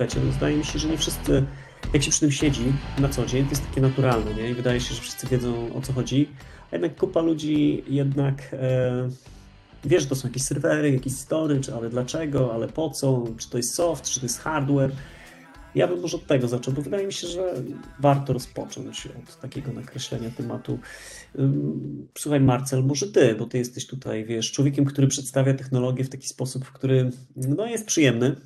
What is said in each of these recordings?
wiecie, no, wydaje mi się, że nie wszyscy, jak się przy tym siedzi na co dzień, to jest takie naturalne, nie? I wydaje się, że wszyscy wiedzą o co chodzi, a jednak kupa ludzi jednak e, wie, że to są jakieś serwery, jakiś storage, ale dlaczego, ale po co, czy to jest soft, czy to jest hardware. Ja bym może od tego zaczął, bo wydaje mi się, że warto rozpocząć od takiego nakreślenia tematu. Słuchaj, Marcel, może ty, bo ty jesteś tutaj, wiesz, człowiekiem, który przedstawia technologię w taki sposób, który no, jest przyjemny,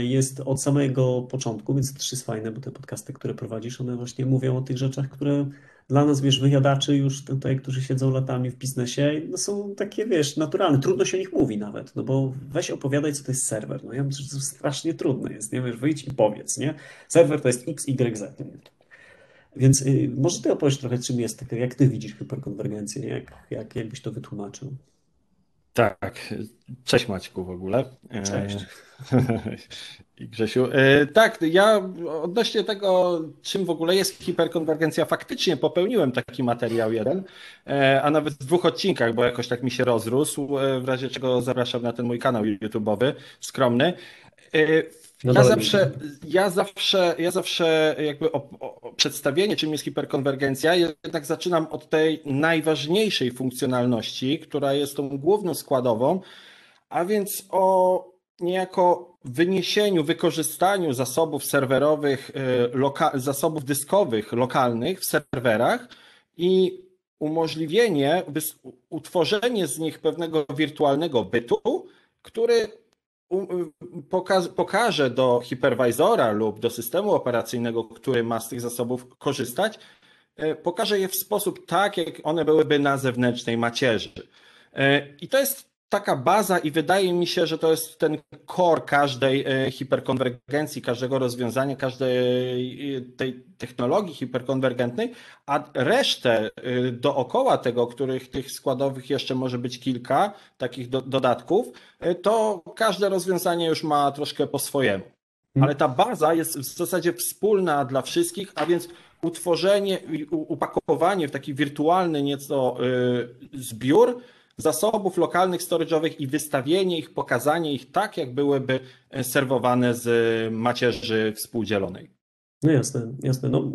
jest od samego początku, więc to też jest fajne, bo te podcasty, które prowadzisz, one właśnie mówią o tych rzeczach, które dla nas, wiesz, wyjadaczy już tutaj, którzy siedzą latami w biznesie, no są takie, wiesz, naturalne. Trudno się o nich mówi nawet, no bo weź opowiadaj, co to jest serwer. No ja myślę, że to strasznie trudne jest, nie? Wiesz, wyjdź i powiedz, nie? Serwer to jest X, Y, Z. Więc y, może ty opowiesz trochę, czym jest, jak ty widzisz hyperkonwergencję? Jak, jak, jakbyś to wytłumaczył? Tak, cześć Maćku w ogóle. Cześć. I Grzesiu. E, tak, ja odnośnie tego, czym w ogóle jest hiperkonwergencja, faktycznie popełniłem taki materiał jeden, e, a nawet w dwóch odcinkach, bo jakoś tak mi się rozrósł, e, w razie czego zapraszam na ten mój kanał YouTube'owy, skromny. No ja, zawsze, ja zawsze, ja zawsze jakby o, o, przedstawienie, czym jest hiperkonwergencja, jednak zaczynam od tej najważniejszej funkcjonalności, która jest tą główną składową, a więc o niejako wyniesieniu, wykorzystaniu zasobów serwerowych, y, zasobów dyskowych lokalnych w serwerach i umożliwienie, utworzenie z nich pewnego wirtualnego bytu, który pokaże do hiperwizora lub do systemu operacyjnego, który ma z tych zasobów korzystać, y, pokaże je w sposób tak, jak one byłyby na zewnętrznej macierzy. Y, I to jest taka baza i wydaje mi się, że to jest ten core każdej e, hiperkonwergencji, każdego rozwiązania, każdej e, tej technologii hiperkonwergentnej, a resztę e, dookoła tego, których tych składowych jeszcze może być kilka takich do, dodatków, to każde rozwiązanie już ma troszkę po swojemu. Mhm. Ale ta baza jest w zasadzie wspólna dla wszystkich, a więc utworzenie, upakowanie w taki wirtualny nieco zbiór zasobów lokalnych storage'owych i wystawienie ich, pokazanie ich tak, jak byłyby e, serwowane z macierzy współdzielonej. No jasne, jasne. No,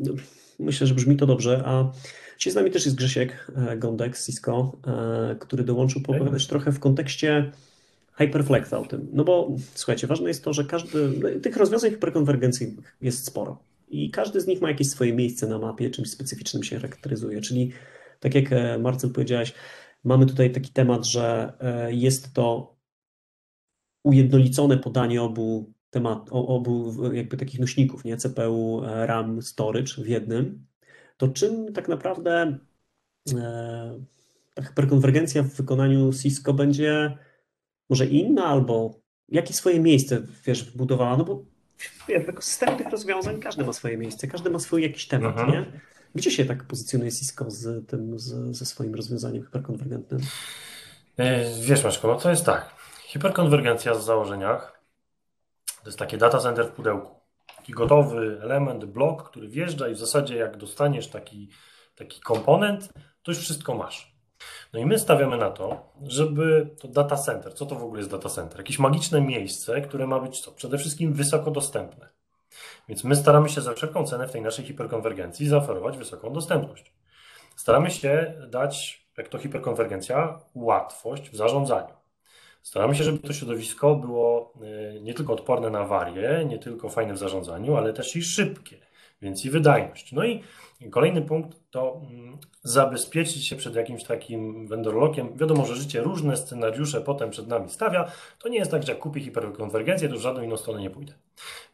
myślę, że brzmi to dobrze. A dzisiaj z nami też jest Grzesiek e, Gondek z Cisco, e, który dołączył poopowiadać trochę w kontekście Hyperflexa o tym. No bo słuchajcie, ważne jest to, że każdy, tych rozwiązań hyperkonwergencyjnych jest sporo i każdy z nich ma jakieś swoje miejsce na mapie, czymś specyficznym się charakteryzuje. Czyli tak jak Marcel powiedziałeś, Mamy tutaj taki temat, że e, jest to ujednolicone podanie obu temat, obu jakby takich nośników, nie? CPU, e, RAM, storage w jednym. To czym tak naprawdę e, ta hyperkonwergencja w wykonaniu Cisco będzie może inna, albo jakie swoje miejsce, wiesz, wbudowała? No bo wiesz, w ekosystemie tych rozwiązań każdy ma swoje miejsce, każdy ma swój jakiś temat, mhm. nie? Gdzie się tak pozycjonuje Cisco z tym, z, ze swoim rozwiązaniem hiperkonwergentnym? E, wiesz, Maczko, no to jest tak. Hiperkonwergencja w założeniach to jest takie data center w pudełku. Taki gotowy element, blok, który wjeżdża i w zasadzie jak dostaniesz taki, taki komponent, to już wszystko masz. No i my stawiamy na to, żeby to data center, co to w ogóle jest data center? Jakieś magiczne miejsce, które ma być co? Przede wszystkim wysoko dostępne. Więc my staramy się za wszelką cenę w tej naszej hiperkonwergencji zaoferować wysoką dostępność. Staramy się dać, jak to hiperkonwergencja, łatwość w zarządzaniu. Staramy się, żeby to środowisko było y, nie tylko odporne na awarie, nie tylko fajne w zarządzaniu, ale też i szybkie, więc i wydajność. No i kolejny punkt to mm, zabezpieczyć się przed jakimś takim vendor Wiadomo, że życie różne scenariusze potem przed nami stawia. To nie jest tak, że jak kupię hiperkonwergencję, to w żadną inną stronę nie pójdę.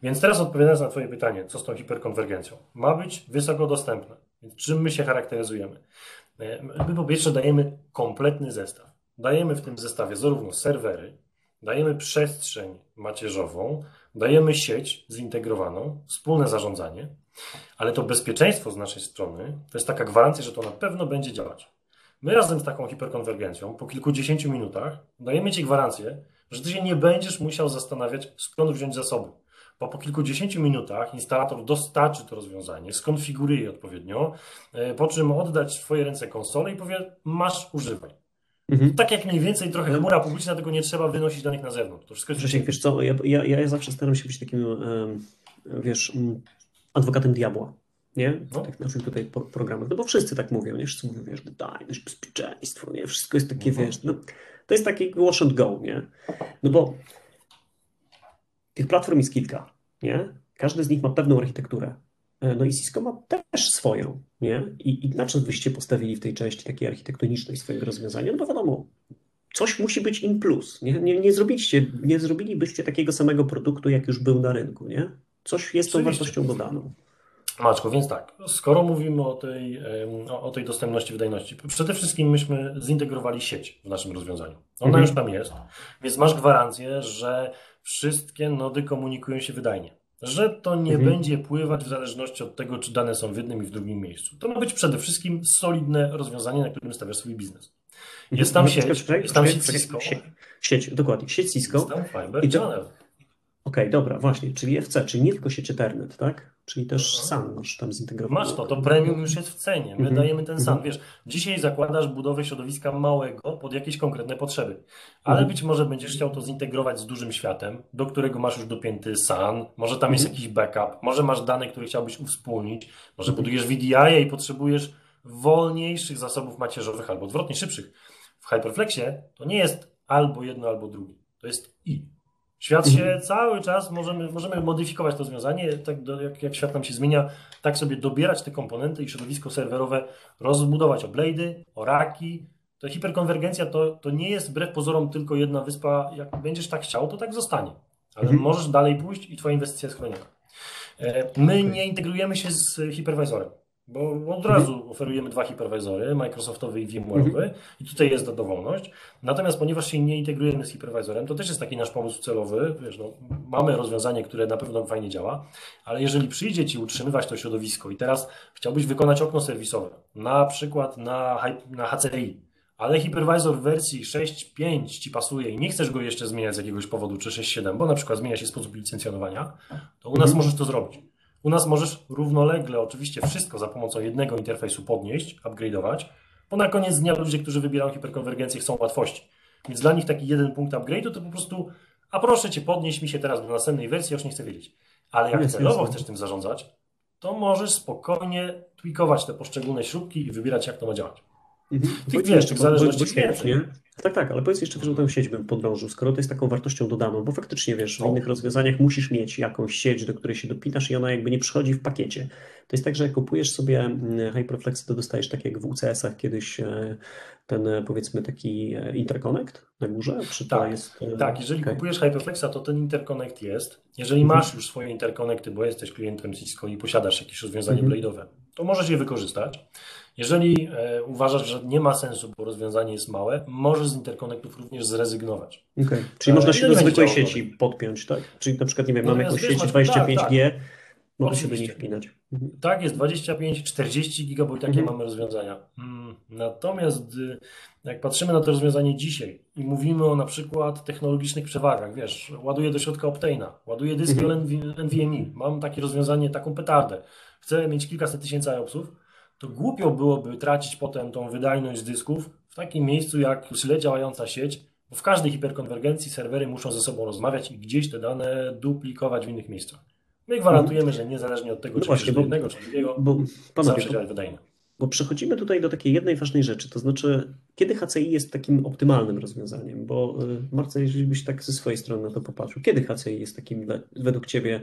Więc teraz odpowiadając na Twoje pytanie, co z tą hiperkonwergencją? Ma być wysoko dostępna. Więc czym my się charakteryzujemy? E, my po pierwsze dajemy kompletny zestaw. Dajemy w tym zestawie zarówno serwery, dajemy przestrzeń macierzową, dajemy sieć zintegrowaną, wspólne zarządzanie, ale to bezpieczeństwo z naszej strony to jest taka gwarancja, że to na pewno będzie działać. My razem z taką hiperkonwergencją po kilkudziesięciu minutach dajemy Ci gwarancję, że Ty się nie będziesz musiał zastanawiać, skąd wziąć zasoby. Bo po kilkudziesięciu minutach instalator dostarczy to rozwiązanie, skonfiguruje je odpowiednio, e, po czym oddać w Twoje ręce konsolę i powie, masz, używaj. Mhm. Tak jak mniej więcej trochę chmura publiczna, tylko nie trzeba wynosić danych na zewnątrz. To wszystko jest... Grzesiek, wiesz co, ja, ja, ja zawsze staram się być takim, wiesz, adwokatem diabła. Nie? W no. tych naszych tutaj programach. No bo wszyscy tak mówią, nie? Wszyscy mówią, wiesz, wydajność, bezpieczeństwo, nie? Wszystko jest takie, mhm. wiesz, no, to jest taki wash and go, nie? No bo tych platform jest kilka, nie? Każdy z nich ma pewną architekturę. E, no i Cisco ma też swoją, nie? I, i na czym byście postawili w tej części takiej architektonicznej swojego rozwiązania? No bo wiadomo, coś musi być in plus. Nie, nie, nie, zrobiliście, nie zrobilibyście takiego samego produktu, jak już był na rynku, nie? Coś jest tą wartością dodaną. Maczko, więc tak, skoro mówimy o tej, o tej dostępności, wydajności, przede wszystkim myśmy zintegrowali sieć w naszym rozwiązaniu. Ona mhm. już tam jest, więc masz gwarancję, że wszystkie nody komunikują się wydajnie. Że to nie mhm. będzie pływać w zależności od tego, czy dane są w jednym i w drugim miejscu. To ma być przede wszystkim solidne rozwiązanie, na którym stawiasz swój biznes. Jest tam sieć, jest tam sieć Cisco. Sieć, dokładnie, sieć Cisco. Jest tam Fiber Channel. Okej, okay, dobra, właśnie, czyli FC, czyli nie tylko sieć Ethernet, tak? Czyli też SAN masz tam zintegrowany. Masz to, to premium już jest w cenie. My mm -hmm. dajemy ten SAN. Wiesz, dzisiaj zakładasz budowę środowiska małego pod jakieś konkretne potrzeby, ale mm -hmm. być może będziesz chciał to zintegrować z dużym światem, do którego masz już dopięty SAN, może tam mm -hmm. jest mhm. jakiś backup, może masz dane, które chciałbyś uwspólnić, może mhm. budujesz VDI i potrzebujesz wolniejszych zasobów macierzowych albo odwrotnie, szybszych. W Hyperflexie to nie jest albo jedno, albo drugie. To jest i. Świat się mhm. cały czas, możemy, możemy modyfikować to rozwiązanie, tak do, jak, jak świat nam się zmienia, tak sobie dobierać te komponenty i środowisko serwerowe, rozbudować o Blady, o Raki. To hiperkonwergencja to, to nie jest wbrew pozorom tylko jedna wyspa. Jak będziesz tak chciał, to tak zostanie. Ale mhm. możesz dalej pójść i Twoja inwestycja jest chroniona. E, my nie integrujemy się z hipervisorem. Bo od mhm. razu oferujemy dwa hiperwizory, Microsoftowy i VMware'owy mhm. i tutaj jest ta dowolność. Natomiast ponieważ się nie integrujemy z hiperwizorem, to też jest taki nasz pomysł celowy. Wiesz, no, mamy rozwiązanie, które na pewno fajnie działa, ale jeżeli przyjdzie Ci utrzymywać to środowisko i teraz chciałbyś wykonać okno serwisowe, na przykład na, na HCI, ale hipervisor w wersji 6.5 Ci pasuje i nie chcesz go jeszcze zmieniać z jakiegoś powodu, czy 6.7, bo na przykład zmienia się sposób licencjonowania, to u nas mhm. możesz to zrobić. U nas możesz równolegle oczywiście wszystko za pomocą jednego interfejsu podnieść, upgrade'ować, bo na koniec dnia ludzie, którzy wybierają hiperkonwergencję, chcą łatwości. Więc dla nich taki jeden punkt upgrade'u to po prostu, a proszę Cię, podnieś mi się teraz do następnej wersji, już nie chcę wiedzieć. Ale jak celowo chcesz tym zarządzać, to możesz spokojnie tweakować te poszczególne śrubki i wybierać, jak to ma działać. Mhm. Zależności bo, nie? Tak, tak, ale powiedz jeszcze, że tę sieć bym podążył, skoro to jest taką wartością dodaną, bo faktycznie wiesz, w innych rozwiązaniach musisz mieć jakąś sieć, do której się dopinasz i ona jakby nie przychodzi w pakiecie. To jest tak, że jak kupujesz sobie mm, Hyperflex, to dostajesz tak jak w UCS-ach kiedyś e, ten e, powiedzmy taki e, interconnect na górze? Czy tak, jest... tak, jeżeli okay. kupujesz Hyperflexa, to ten interconnect jest. Jeżeli mhm. masz już swoje interconnecty, bo jesteś klientem Cisco i posiadasz jakieś rozwiązanie mhm. blade'owe, to możesz je wykorzystać. Jeżeli e, uważasz, że nie ma sensu, bo rozwiązanie jest małe, możesz z interkonektów również zrezygnować. Okay. Czyli można się do zwykłej sieci podpiąć, tak? Czyli na przykład, nie wiem, mamy jakąś sieć 25G, tak, tak. mogę się do niej wpinać. Mhm. Tak, jest 25, 40 giga, bo i takie mhm. mamy rozwiązania. Hmm. Natomiast y, jak patrzymy na to rozwiązanie dzisiaj i mówimy o na przykład technologicznych przewagach, wiesz, ładuję do środka Optane'a, ładuję dysk mhm. NVMe, mam takie rozwiązanie, taką petardę, chcę mieć kilkaset tysięcy IOPSów, to głupio byłoby tracić potem tą wydajność dysków w takim miejscu jak źle działająca sieć, bo w każdej hiperkonwergencji serwery muszą ze sobą rozmawiać i gdzieś te dane duplikować w innych miejscach. My gwarantujemy, że niezależnie od tego, no czy właśnie, do jednego, czy drugiego, bo, panowie, zawsze działa wydajnie. Bo przechodzimy tutaj do takiej jednej ważnej rzeczy, to znaczy, kiedy HCI jest takim optymalnym rozwiązaniem? Bo y, Marcel, jeżeli byś tak ze swojej strony na to popatrzył, kiedy HCI jest takim według Ciebie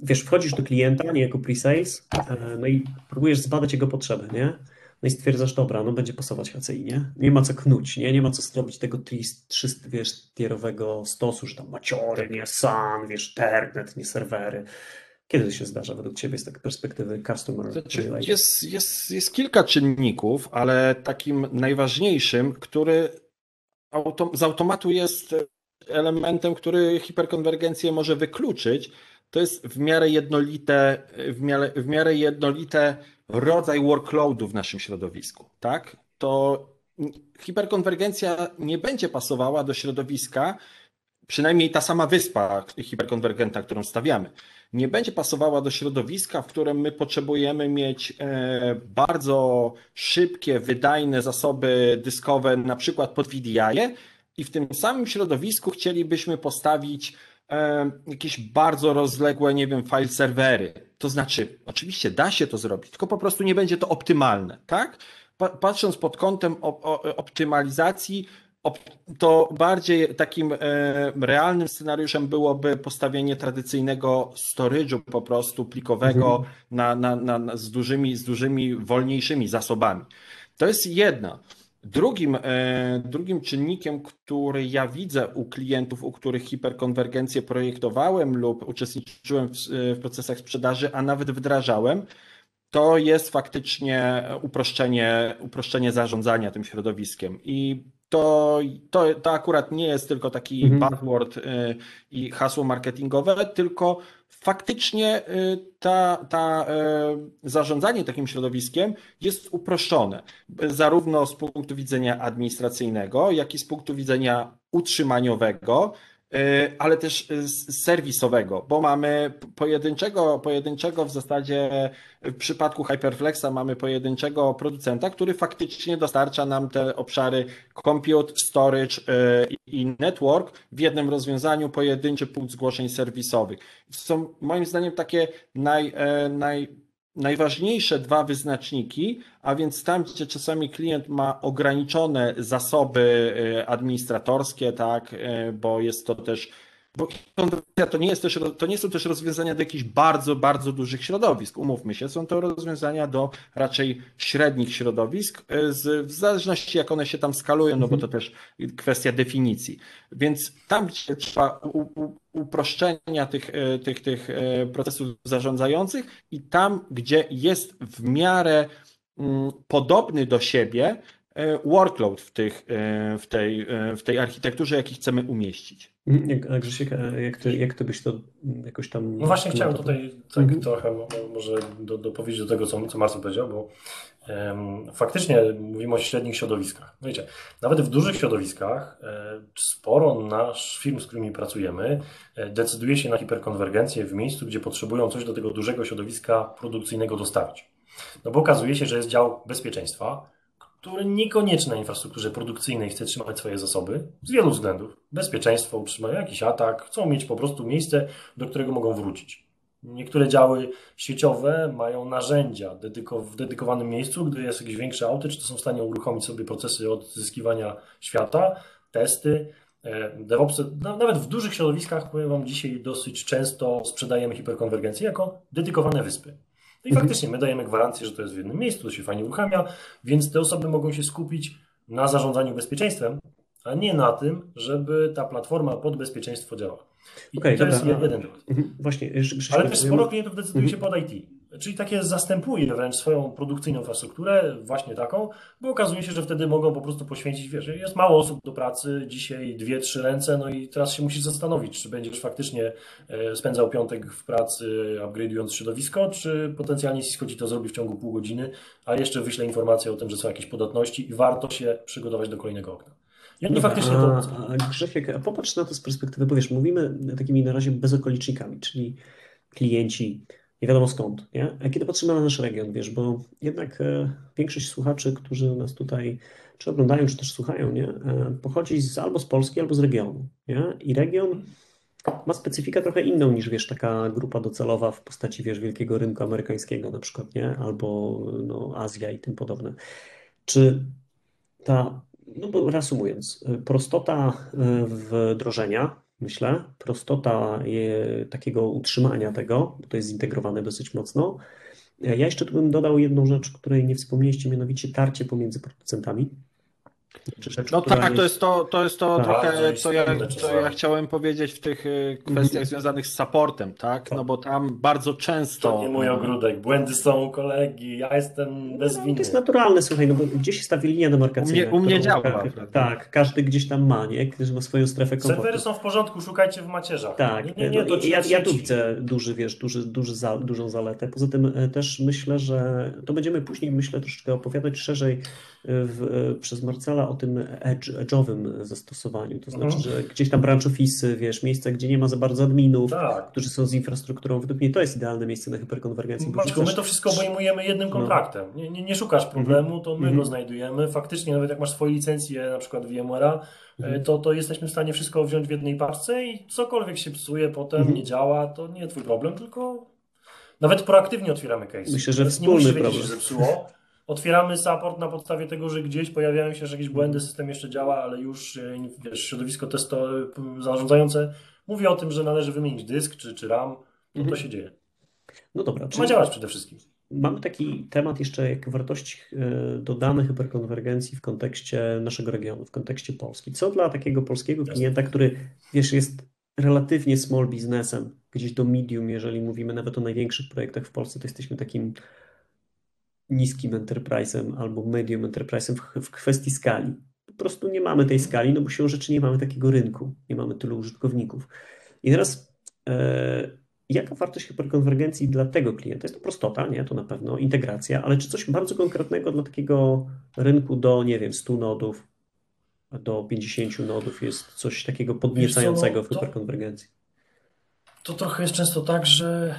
wiesz, wchodzisz do klienta, nie jako pre-sales, e, no i próbujesz zbadać jego potrzeby, nie? No i stwierdzasz, dobra, no będzie pasować HCI, nie? Nie ma co knuć, nie? Nie ma co zrobić tego 300, wiesz, tierowego stosu, że tam maciory, nie SAN, wiesz, Ternet, nie serwery. Kiedy to się zdarza według Ciebie z takiej perspektywy customer? Znaczy, jest, jest, jest kilka czynników, ale takim najważniejszym, który autom z automatu jest elementem, który hiperkonwergencję może wykluczyć, to jest w miarę jednolite, w miarę, w miarę jednolite rodzaj workloadu w naszym środowisku, tak? To hiperkonwergencja nie będzie pasowała do środowiska, przynajmniej ta sama wyspa hiperkonwergentna, którą stawiamy, nie będzie pasowała do środowiska, w którym my potrzebujemy mieć e, bardzo szybkie, wydajne zasoby dyskowe, na przykład pod VDI, i w tym samym środowisku chcielibyśmy postawić e, jakieś bardzo rozległe, nie wiem, file serwery. To znaczy, oczywiście da się to zrobić, tylko po prostu nie będzie to optymalne, tak? Patrząc pod kątem optymalizacji, to bardziej takim e, realnym scenariuszem byłoby postawienie tradycyjnego storage'u po prostu plikowego mhm. na, na, na, z, dużymi, z dużymi, wolniejszymi zasobami. To jest jedna. Drugim, e, drugim czynnikiem, który ja widzę u klientów, u których hiperkonwergencję projektowałem lub uczestniczyłem w, w procesach sprzedaży, a nawet wdrażałem, to jest faktycznie uproszczenie, uproszczenie zarządzania tym środowiskiem. I to, to, to akurat nie jest tylko taki mhm. buzzword y, i hasło marketingowe, tylko faktycznie y, ta, ta y, zarządzanie takim środowiskiem jest uproszczone, zarówno z punktu widzenia administracyjnego, jak i z punktu widzenia utrzymaniowego, ale też e, serwisowego, bo mamy pojedynczego, pojedynczego w zasadzie w przypadku Hyperflexa mamy pojedynczego producenta, który faktycznie dostarcza nam te obszary compute, storage e, i network w jednym rozwiązaniu, pojedynczy punkt zgłoszeń serwisowych. Są moim zdaniem takie naj, naj najważniejsze dwa wyznaczniki, a więc tam, gdzie czasami klient ma ograniczone zasoby e, administratorskie, tak, e, bo jest to też bo to nie, jest też, to nie są też rozwiązania do jakichś bardzo, bardzo dużych środowisk. Umówmy się, są to rozwiązania do raczej średnich środowisk, e, z, w zależności jak one się tam skalują, no bo to też kwestia definicji. Więc tam, gdzie trzeba u, u, uproszczenia tych, e, tych, tych e, procesów zarządzających i tam, gdzie jest w miarę mm, podobny do siebie workload w, tych, w, tej, w tej architekturze, jaki chcemy umieścić. Mhm, Grzesiek, jak, ty, jak ty byś to jakoś tam... No właśnie chciałem tutaj tak mhm. trochę może do, dopowiedzieć do tego, co, co Marcin powiedział, bo um, faktycznie mówimy o średnich środowiskach. No wiecie, nawet w dużych środowiskach e, sporo nasz firm, z którymi pracujemy, e, decyduje się na hiperkonwergencję w miejscu, gdzie potrzebują coś do tego dużego środowiska produkcyjnego dostawić. No bo okazuje się, że jest dział bezpieczeństwa, który niekoniecznie na infrastrukturze produkcyjnej chce trzymać swoje zasoby z wielu względów. Bezpieczeństwo, utrzymają jakiś atak, chcą mieć po prostu miejsce, do którego mogą wrócić. Niektóre działy sieciowe mają narzędzia w dedykowanym miejscu, gdy jest jakiś większy outage, to są w stanie uruchomić sobie procesy odzyskiwania świata, testy. E, DevOps, nawet w dużych środowiskach, powiem Wam, dzisiaj dosyć często sprzedajemy hiperkonwergencję jako dedykowane wyspy. I mhm. faktycznie my dajemy gwarancję, że to jest w jednym miejscu, to się fajnie uruchamia, więc te osoby mogą się skupić na zarządzaniu bezpieczeństwem, a nie na tym, żeby ta platforma pod bezpieczeństwo działała. I okay, to dobra, jest jeden temat. Mhm, właśnie, Ale też sporo klientów decyduje się pod IT. Czyli takie zastępuje wręcz swoją produkcyjną infrastrukturę, właśnie taką, bo okazuje się, że wtedy mogą po prostu poświęcić, wiesz, jest mało osób do pracy, dzisiaj dwie, trzy ręce, no i teraz się musisz zastanowić, czy będziesz faktycznie e, spędzał piątek w pracy, upgrade'ując środowisko, czy potencjalnie Cisco ci to zrobi w ciągu pół godziny, a jeszcze wyśle informację o tym, że są jakieś podatności i warto się przygotować do kolejnego okna. I no, faktycznie to... A, Grzesiek, a popatrz na to z perspektywy, bo wiesz, mówimy takimi na razie bezokolicznikami, czyli klienci, nie wiadomo skąd, nie? A kiedy patrzymy na nasz region, wiesz, bo jednak e, większość słuchaczy, którzy nas tutaj czy oglądają, czy też słuchają, nie? E, pochodzi z, albo z Polski, albo z regionu, nie? I region ma specyfikę trochę inną niż, wiesz, taka grupa docelowa w postaci, wiesz, wielkiego rynku amerykańskiego na przykład, nie? Albo no, Azja i tym podobne. Czy ta, no bo reasumując, prostota e, wdrożenia myślę. Prostota je, takiego utrzymania tego, bo to jest zintegrowane dosyć mocno. Ja jeszcze tu bym dodał jedną rzecz, której nie wspomnieliście, mianowicie tarcie pomiędzy producentami. Rzecz, no tak, jest... to jest to, to, jest to tak, trochę, co ja, co ja chciałem powiedzieć w tych y, kwestiach mm. związanych z supportem, tak? No bo tam bardzo często... To nie mój ogródek, błędy są u kolegi, ja jestem bez winy. No, to jest naturalne, słuchaj, no bo gdzieś jest ta linia demarkacyjna. U mnie, u mnie działa. Ka tak, każdy gdzieś tam ma, nie? Każdy ma swoją strefę komfortu. Serwery są w porządku, szukajcie w macierzach. Tak, nie, nie, nie, no, ja, ja tu widzę duży, wiesz, duży, duży za, dużą zaletę. Poza tym e, też myślę, że to będziemy później, myślę, troszeczkę opowiadać szerzej w, przez Marcela o tym edge, edge'owym zastosowaniu, to znaczy, mhm. że gdzieś tam branch office, wiesz, miejsca, gdzie nie ma za bardzo adminów, tak. którzy są z infrastrukturą, według mnie to jest idealne miejsce na hyperkonwergencję. Maczku, my to wszystko obejmujemy jednym no. kontraktem. No. Nie, nie, nie, szukasz problemu, to my mhm. go znajdujemy. Faktycznie, nawet jak masz swoje licencje, na przykład VMware'a, mhm. to, to jesteśmy w stanie wszystko wziąć w jednej parce i cokolwiek się psuje potem, mhm. nie działa, to nie twój problem, tylko nawet proaktywnie otwieramy case. Myślę, że wspólny nie problem. Zepsuło. Otwieramy support na podstawie tego, że gdzieś pojawiają się że jakieś błędy, system jeszcze działa, ale już e, wiesz, środowisko testo zarządzające mówi o tym, że należy wymienić dysk czy, czy RAM. No mhm. to się dzieje. No dobra. To ma działać przede wszystkim. Mamy taki temat jeszcze jak wartości e, dodane hyperkonwergencji w kontekście naszego regionu, w kontekście Polski. Co dla takiego polskiego klienta, który wiesz, jest relatywnie small biznesem, gdzieś do medium, jeżeli mówimy nawet o największych projektach w Polsce, to jesteśmy takim niskim enterprise'em albo medium enterprise'em w, w kwestii skali. Po prostu nie mamy tej skali, no bo się rzeczy nie mamy takiego rynku, nie mamy tylu użytkowników. I teraz e, jaka wartość hiperkonwergencji dla tego klienta? Jest to prostota, nie? To na pewno integracja, ale czy coś bardzo konkretnego dla takiego rynku do, nie wiem, 100 nodów, do 50 nodów jest coś takiego podniecającego w hyperkonwergencji? To trochę jest często tak, że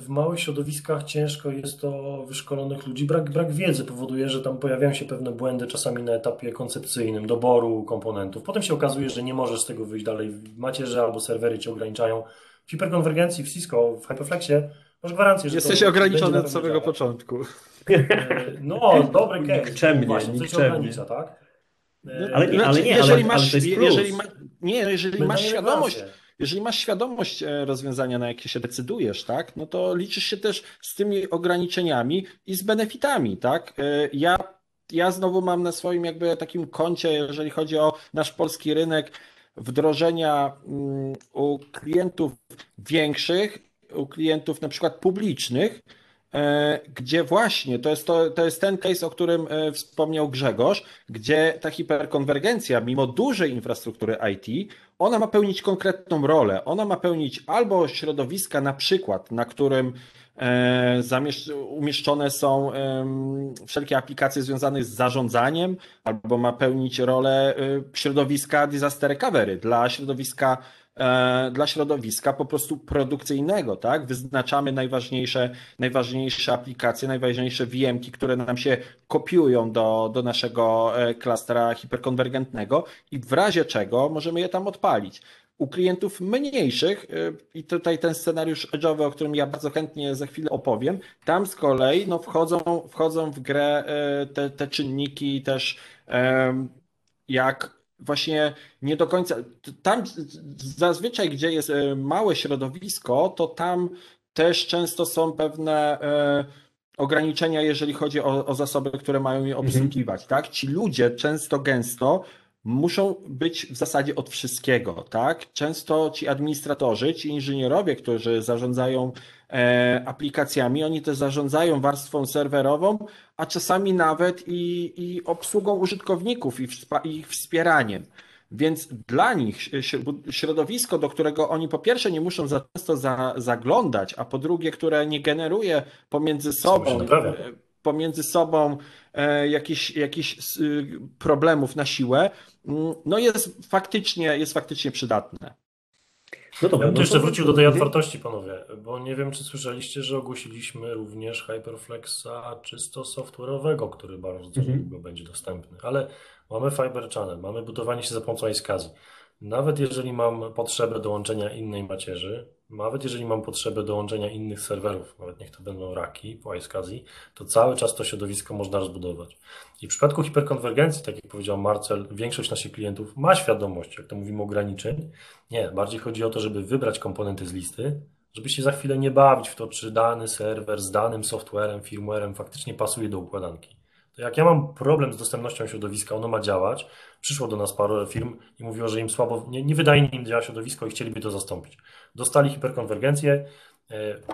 w małych środowiskach ciężko jest to wyszkolonych ludzi. Brak, brak wiedzy powoduje, że tam pojawiają się pewne błędy czasami na etapie koncepcyjnym, doboru komponentów. Potem się okazuje, że nie możesz z tego wyjść dalej w macierze albo serwery cię ograniczają. W hiperkonwergencji, w Cisco, w Hyperflexie masz gwarancję, że Jesteś ograniczony od samego początku. E, no, dobry case. Nikczemnie, Właśnie, coś ogranicza, tak? Ale nie, ale nie, jeżeli ale, masz, ale jeżeli ma, nie, jeżeli masz świadomość, jeżeli masz świadomość e, rozwiązania, na jakie się decydujesz, tak, no to liczysz się też z tymi ograniczeniami i z benefitami, tak. E, ja, ja znowu mam na swoim jakby takim koncie, jeżeli chodzi o nasz polski rynek, wdrożenia mm, u klientów większych, u klientów na przykład publicznych, gdzie właśnie to jest, to, to jest ten case, o którym e, wspomniał Grzegorz, gdzie ta hiperkonwergencja, mimo dużej infrastruktury IT, ona ma pełnić konkretną rolę. Ona ma pełnić albo środowiska, na przykład, na którym e, umieszczone są wszelkie aplikacje związane z zarządzaniem, albo ma pełnić rolę środowiska disaster recovery dla środowiska E, dla środowiska po prostu produkcyjnego, tak? Wyznaczamy najważniejsze, najważniejsze aplikacje, najważniejsze VM-ki, które nam się kopiują do, do naszego e, klastera hiperkonwergentnego i w razie czego możemy je tam odpalić. U klientów mniejszych, e, i tutaj ten scenariusz edge'owy, o którym ja bardzo chętnie za chwilę opowiem, tam z kolei no, wchodzą, wchodzą w grę te, te czynniki też jak właśnie nie do końca. Tam zazwyczaj, gdzie jest e, małe środowisko, to tam też często są pewne e, ograniczenia, jeżeli chodzi o, o zasoby, które mają je mhm. obsługiwać. Mhm. Tak? Ci ludzie często, gęsto muszą być w zasadzie od wszystkiego, tak? Często ci administratorzy, ci inżynierowie, którzy zarządzają e, aplikacjami, oni też zarządzają warstwą serwerową, a czasami nawet i, i obsługą użytkowników i ich wspieraniem. Więc dla nich środowisko, do którego oni po pierwsze nie muszą za często za, zaglądać, a po drugie, które nie generuje pomiędzy sobą pomiędzy sobą e, jakichś, jakichś problemów na siłę, mm, no jest faktycznie, jest faktycznie przydatne. No dobra, ja bym no jeszcze wrócił do tej otwartości, panowie, bo nie wiem, czy słyszeliście, że ogłosiliśmy również Hyperflexa czysto software'owego, który bardzo mhm. długo będzie dostępny, ale mamy Fiber Channel, mamy budowanie się za pomocą iSCSI. Nawet jeżeli mam potrzebę dołączenia innej macierzy, nawet jeżeli mam potrzebę dołączenia innych serwerów, nawet niech to będą raki po iSCSI, to cały czas to środowisko można rozbudować. I w przypadku hiperkonwergencji, tak jak powiedział Marcel, większość naszych klientów ma świadomość, jak to mówimy, ograniczeń. Nie, bardziej chodzi o to, żeby wybrać komponenty z listy, żeby się za chwilę nie bawić w to, czy dany serwer z danym softwarem, firmwarem faktycznie pasuje do układanki. To jak ja mam problem z dostępnością środowiska, ono ma działać, przyszło do nas parę firm i mówiło, że im słabo, nie, nie wydaje im działa środowisko i chcieliby to zastąpić. Dostali hiperkonwergencję,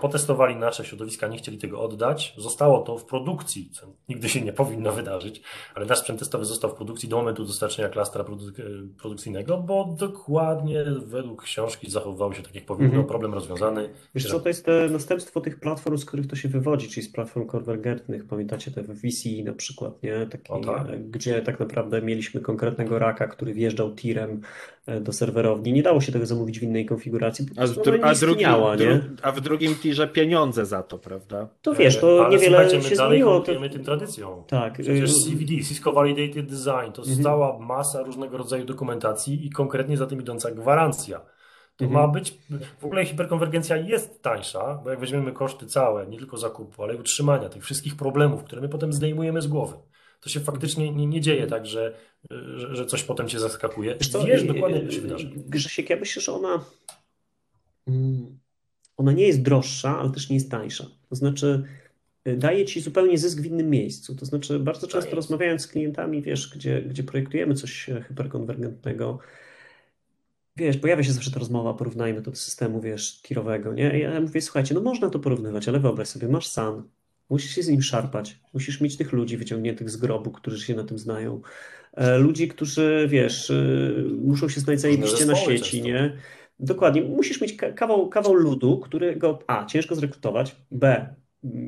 potestowali nasze środowiska, nie chcieli tego oddać. Zostało to w produkcji, co nigdy się nie powinno wydarzyć, ale nasz sprzęt testowy został w produkcji do momentu dostarczenia klastra produk e, produkcyjnego, bo dokładnie według książki zachowywało się tak jak powinno, mhm. problem rozwiązany. Wiesz co, to jest te następstwo tych platform, z których to się wywodzi, czyli z platform konwergentnych. Pamiętacie te VC na przykład, nie? Taki, tak. Gdzie tak naprawdę mieliśmy konkretnego raka, który wjeżdżał tirem e, do serwerowni. Nie dało się tego zamówić w innej konfiguracji, prostu a, dru- a, drugi, nie? a w drugim tirze pieniądze za to, prawda? To wiesz, to Ale niewiele się my dalej zmieniło. My tym tradycją. Tak. Przecież y, CVD, Cisco Validated Design, to mhm. cała masa różnego rodzaju dokumentacji i konkretnie za tym idąca gwarancja. To mhm. ma być, w ogóle hiperkonwergencja jest tańsza, bo jak weźmiemy koszty całe, nie tylko zakupu, ale i utrzymania tych wszystkich problemów, które my potem zdejmujemy z głowy, to się faktycznie nie, nie dzieje tak, że, że, że, coś potem cię zaskakuje. Wiesz, Wiesz dokładnie, co się wydarzy. Grzesiek, ja myślę, że ona ona nie jest droższa, ale też nie jest tańsza. To znaczy, y, daje ci zupełnie zysk w innym miejscu. To znaczy, bardzo często tak rozmawiając z klientami, wiesz, gdzie, gdzie projektujemy coś e, hyperkonwergentnego, wiesz, pojawia się zawsze ta rozmowa, porównajmy to do systemu, wiesz, tirowego, nie? Ja mówię, słuchajcie, no można to porównywać, ale wyobraź sobie, masz SAN, musisz się z nim szarpać, musisz mieć tych ludzi wyciągniętych z grobu, którzy się na tym znają, e, ludzi, którzy, wiesz, y, muszą się znać zajebiście na sieci, często. nie? Dokładnie. Musisz mieć kawał, kawał ludu, którego A, ciężko zrekrutować, B,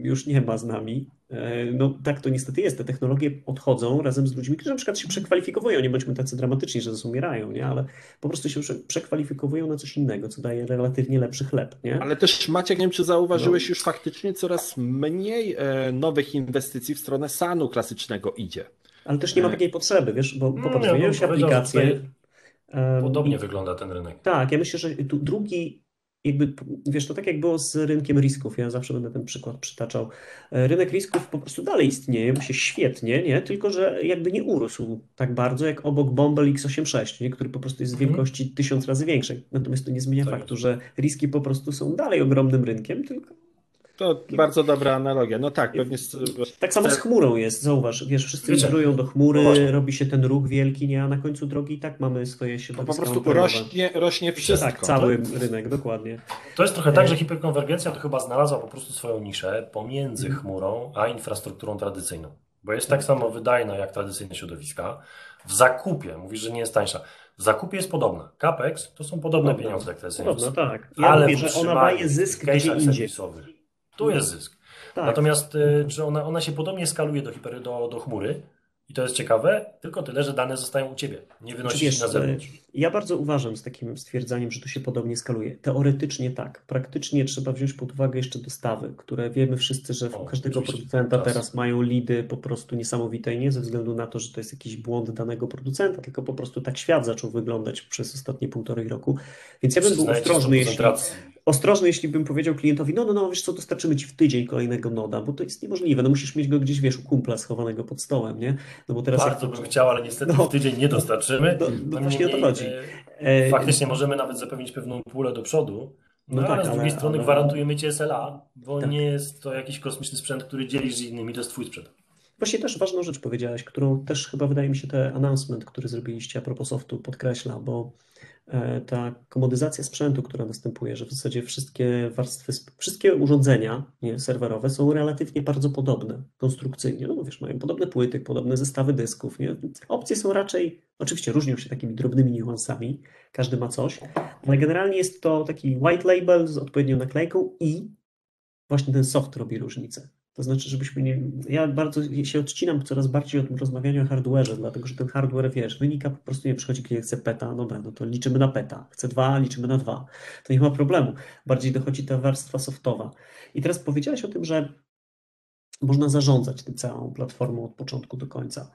już nie ma z nami. E, no tak to niestety jest. Te technologie odchodzą razem z ludźmi, którzy na przykład się przekwalifikowują. Nie bądźmy tacy dramatyczni, że umierają, nie? ale po prostu się przekwalifikowują na coś innego, co daje relatywnie lepszy chleb. Nie? Ale też Maciek, nie wiem czy zauważyłeś, no. już faktycznie coraz mniej e, nowych inwestycji w stronę SAN-u klasycznego idzie. Ale też nie ma e. takiej potrzeby, wiesz, bo popatrz, zmieniają się aplikacje. Podobnie wygląda ten rynek. Tak, ja myślę, że tu drugi, jakby, wiesz, to tak jak było z rynkiem risków, ja zawsze będę ten przykład przytaczał. E, rynek risków po prostu dalej istnieje, ma się świetnie, nie? Tylko, że jakby nie urósł tak bardzo jak obok Bumble X86, nie? który po prostu jest z mhm. wielkości tysiąc razy większej. Natomiast to nie zmienia tak faktu, że riski po prostu są dalej ogromnym rynkiem, tylko to bardzo dobra analogia. No tak, pewnie. Tak samo z chmurą jest, zauważ, wiesz, wszyscy migrują do chmury, no robi się ten ruch wielki, nie, a na końcu drogi i tak mamy swoje środowiska. No po prostu rośnie, rośnie wszystko. Tak, cały tak? rynek, dokładnie. To jest trochę tak, że hiperkonwergencja to chyba znalazła po prostu swoją niszę pomiędzy mhm. chmurą a infrastrukturą tradycyjną. Bo jest tak samo wydajna jak tradycyjne środowiska. W zakupie, mówisz, że nie jest tańsza. W zakupie jest podobna. CAPEX to są podobne podobne pieniądze jak. Podobno, tak. Ja ale mówię, że ona daje zysk gdzie indziej. Tu jest zysk. Tak. Natomiast y, czy ona, ona się podobnie skaluje do, hiper, do, do chmury, i to jest ciekawe, tylko tyle, że dane zostają u Ciebie, nie wynosisz na zewnątrz. Ja bardzo uważam z takim stwierdzaniem, że to się podobnie skaluje. Teoretycznie tak. Praktycznie trzeba wziąć pod uwagę jeszcze dostawy, które wiemy wszyscy, że u każdego producenta teraz mają lidy po prostu niesamowite i nie ze względu na to, że to jest jakiś błąd danego producenta, tylko po prostu tak świat zaczął wyglądać przez ostatnie półtorej roku. Więc ja bym był ostrożny, jeśli, ostrożny, jeśli bym powiedział klientowi, no, no, no, wiesz co, dostarczymy Ci w tydzień kolejnego noda, bo to jest niemożliwe. No musisz mieć go gdzieś, wiesz, u kumpla schowanego pod stołem, nie? No bo teraz Bardzo jak... bym chciał, ale niestety no, w tydzień nie dostarczymy. No, no właśnie o to chodzi. E, e, faktycznie możemy nawet zapewnić pewną pulę do przodu, no, no tak, ale z drugiej ale, strony ale... gwarantujemy Ci SLA, bo tak. nie jest to jakiś kosmiczny sprzęt, który dzielisz z innymi, to jest Twój sprzęt. Właśnie też ważną rzecz powiedziałeś, którą też chyba wydaje mi się ten announcement, który zrobiliście a propos softu podkreśla, bo ta komodyzacja sprzętu, która następuje, że w zasadzie wszystkie warstwy, wszystkie urządzenia nie, serwerowe są relatywnie bardzo podobne konstrukcyjnie. No wiesz, mają podobne płyty, podobne zestawy dysków. Nie? Opcje są raczej, oczywiście różnią się takimi drobnymi niuansami, każdy ma coś, ale generalnie jest to taki white label z odpowiednią naklejką i właśnie ten soft robi różnicę. To znaczy, żebyśmy nie. Ja bardzo się odcinam coraz bardziej od rozmawiania o hardware'ze, dlatego że ten hardware, wiesz, wynika po prostu nie przychodzi, klient chce peta, no, no to liczymy na peta. Chce dwa, liczymy na dwa. To nie ma problemu. Bardziej dochodzi ta warstwa softowa. I teraz powiedziałeś o tym, że można zarządzać tym całą platformą od początku do końca.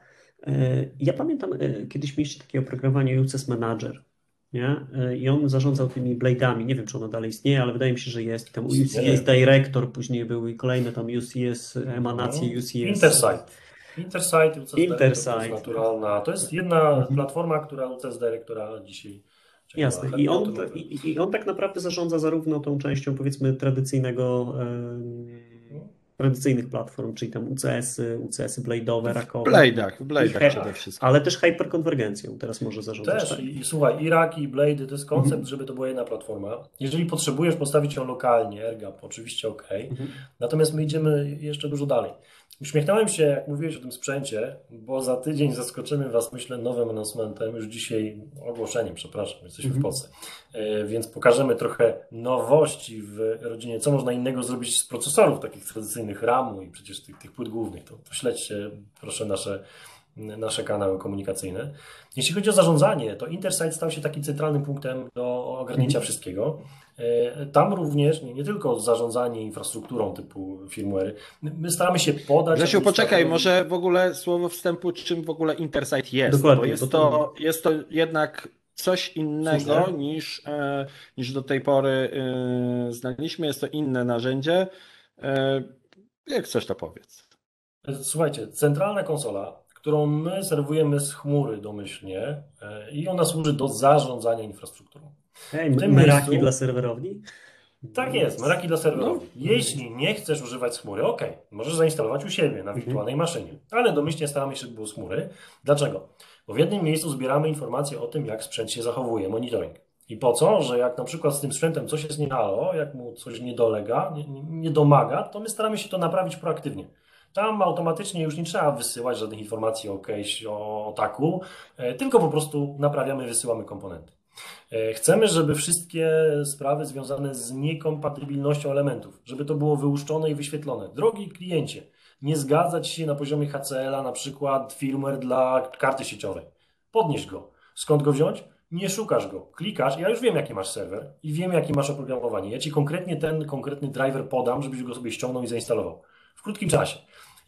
E, ja pamiętam, e, kiedyś mieliście takie oprogramowanie UCS Manager nie? I on zarządzał tymi blade'ami. Nie wiem, czy ono dalej istnieje, ale wydaje mi się, że jest. Tam UCS Director, później były kolejne tam UCS, emanacje no. UCS. Intersight. Intersight, UCS Intersight. To jest naturalna. To jest jedna mhm. platforma, która UCS Directora dzisiaj Jasne. I on, i, I on tak naprawdę zarządza zarówno tą częścią powiedzmy tradycyjnego tradycyjnych platform, czyli tam UCS-y, UCS-y blade'owe, rakowe. W blade'ach, w blade'ach przede wszystkim. Ale też hyperkonwergencją teraz może zarządzać. Też tak? i, i słuchaj, i raki, i blade'y to jest koncept, mhm. żeby to była jedna platforma. Jeżeli potrzebujesz postawić ją lokalnie, AirGap, oczywiście ok. Mhm. Natomiast my idziemy jeszcze dużo dalej. Uśmiechnąłem się, jak mówiłeś o tym sprzęcie, bo za tydzień zaskoczymy Was, myślę, nowym announcementem, już dzisiaj ogłoszeniem, przepraszam, jesteśmy mm -hmm. w mhm. Polsce, e, więc pokażemy trochę nowości w rodzinie, co można innego zrobić z procesorów takich tradycyjnych RAMu i przecież tych, tych płyt głównych. To, to śledźcie proszę nasze nasze kanały komunikacyjne. Jeśli chodzi o zarządzanie, to Intersight stał się takim centralnym punktem do ogarnięcia mhm. wszystkiego. E, tam również nie, nie, tylko zarządzanie infrastrukturą typu firmware. My staramy się podać. Grzesiu, poczekaj, może w ogóle słowo wstępu, czym w ogóle Intersight jest. Dokładnie, bo jest, to, jest to jednak coś innego niż, e, niż do tej pory e, znaliśmy. Jest to inne narzędzie. Jak coś to powiedz. Słuchajcie, centralna konsola którą my serwujemy z chmury domyślnie i ona służy do zarządzania infrastrukturą. Hej, meraki miejscu... dla serwerowni? Tak jest, meraki dla serwerowni. No. Jeśli nie chcesz używać chmury, ok, możesz zainstalować u siebie na wirtualnej mhm. maszynie, ale domyślnie staramy się, żeby było z chmury. Dlaczego? Bo w jednym miejscu zbieramy informacje o tym, jak sprzęt się zachowuje, monitoring. I po co? Że jak na przykład z tym sprzętem coś jest nie halo, jak mu coś nie dolega, nie, nie domaga, to my staramy się to naprawić proaktywnie. Tam automatycznie już nie trzeba wysyłać żadnych informacji o case, o ataku, e, tylko po prostu naprawiamy, wysyłamy komponenty. E, chcemy, żeby wszystkie sprawy związane z niekompatybilnością elementów, żeby to było wyłuszczone i wyświetlone. Drogi kliencie, nie zgadzać się na poziomie HCL-a na przykład firmware dla karty sieciowej. Podnieś go. Skąd go wziąć? Nie szukasz go. Klikasz, ja już wiem jaki masz serwer i wiem jaki masz oprogramowanie. Ja Ci konkretnie ten konkretny driver podam, żebyś go sobie ściągnął i zainstalował. W krótkim czasie.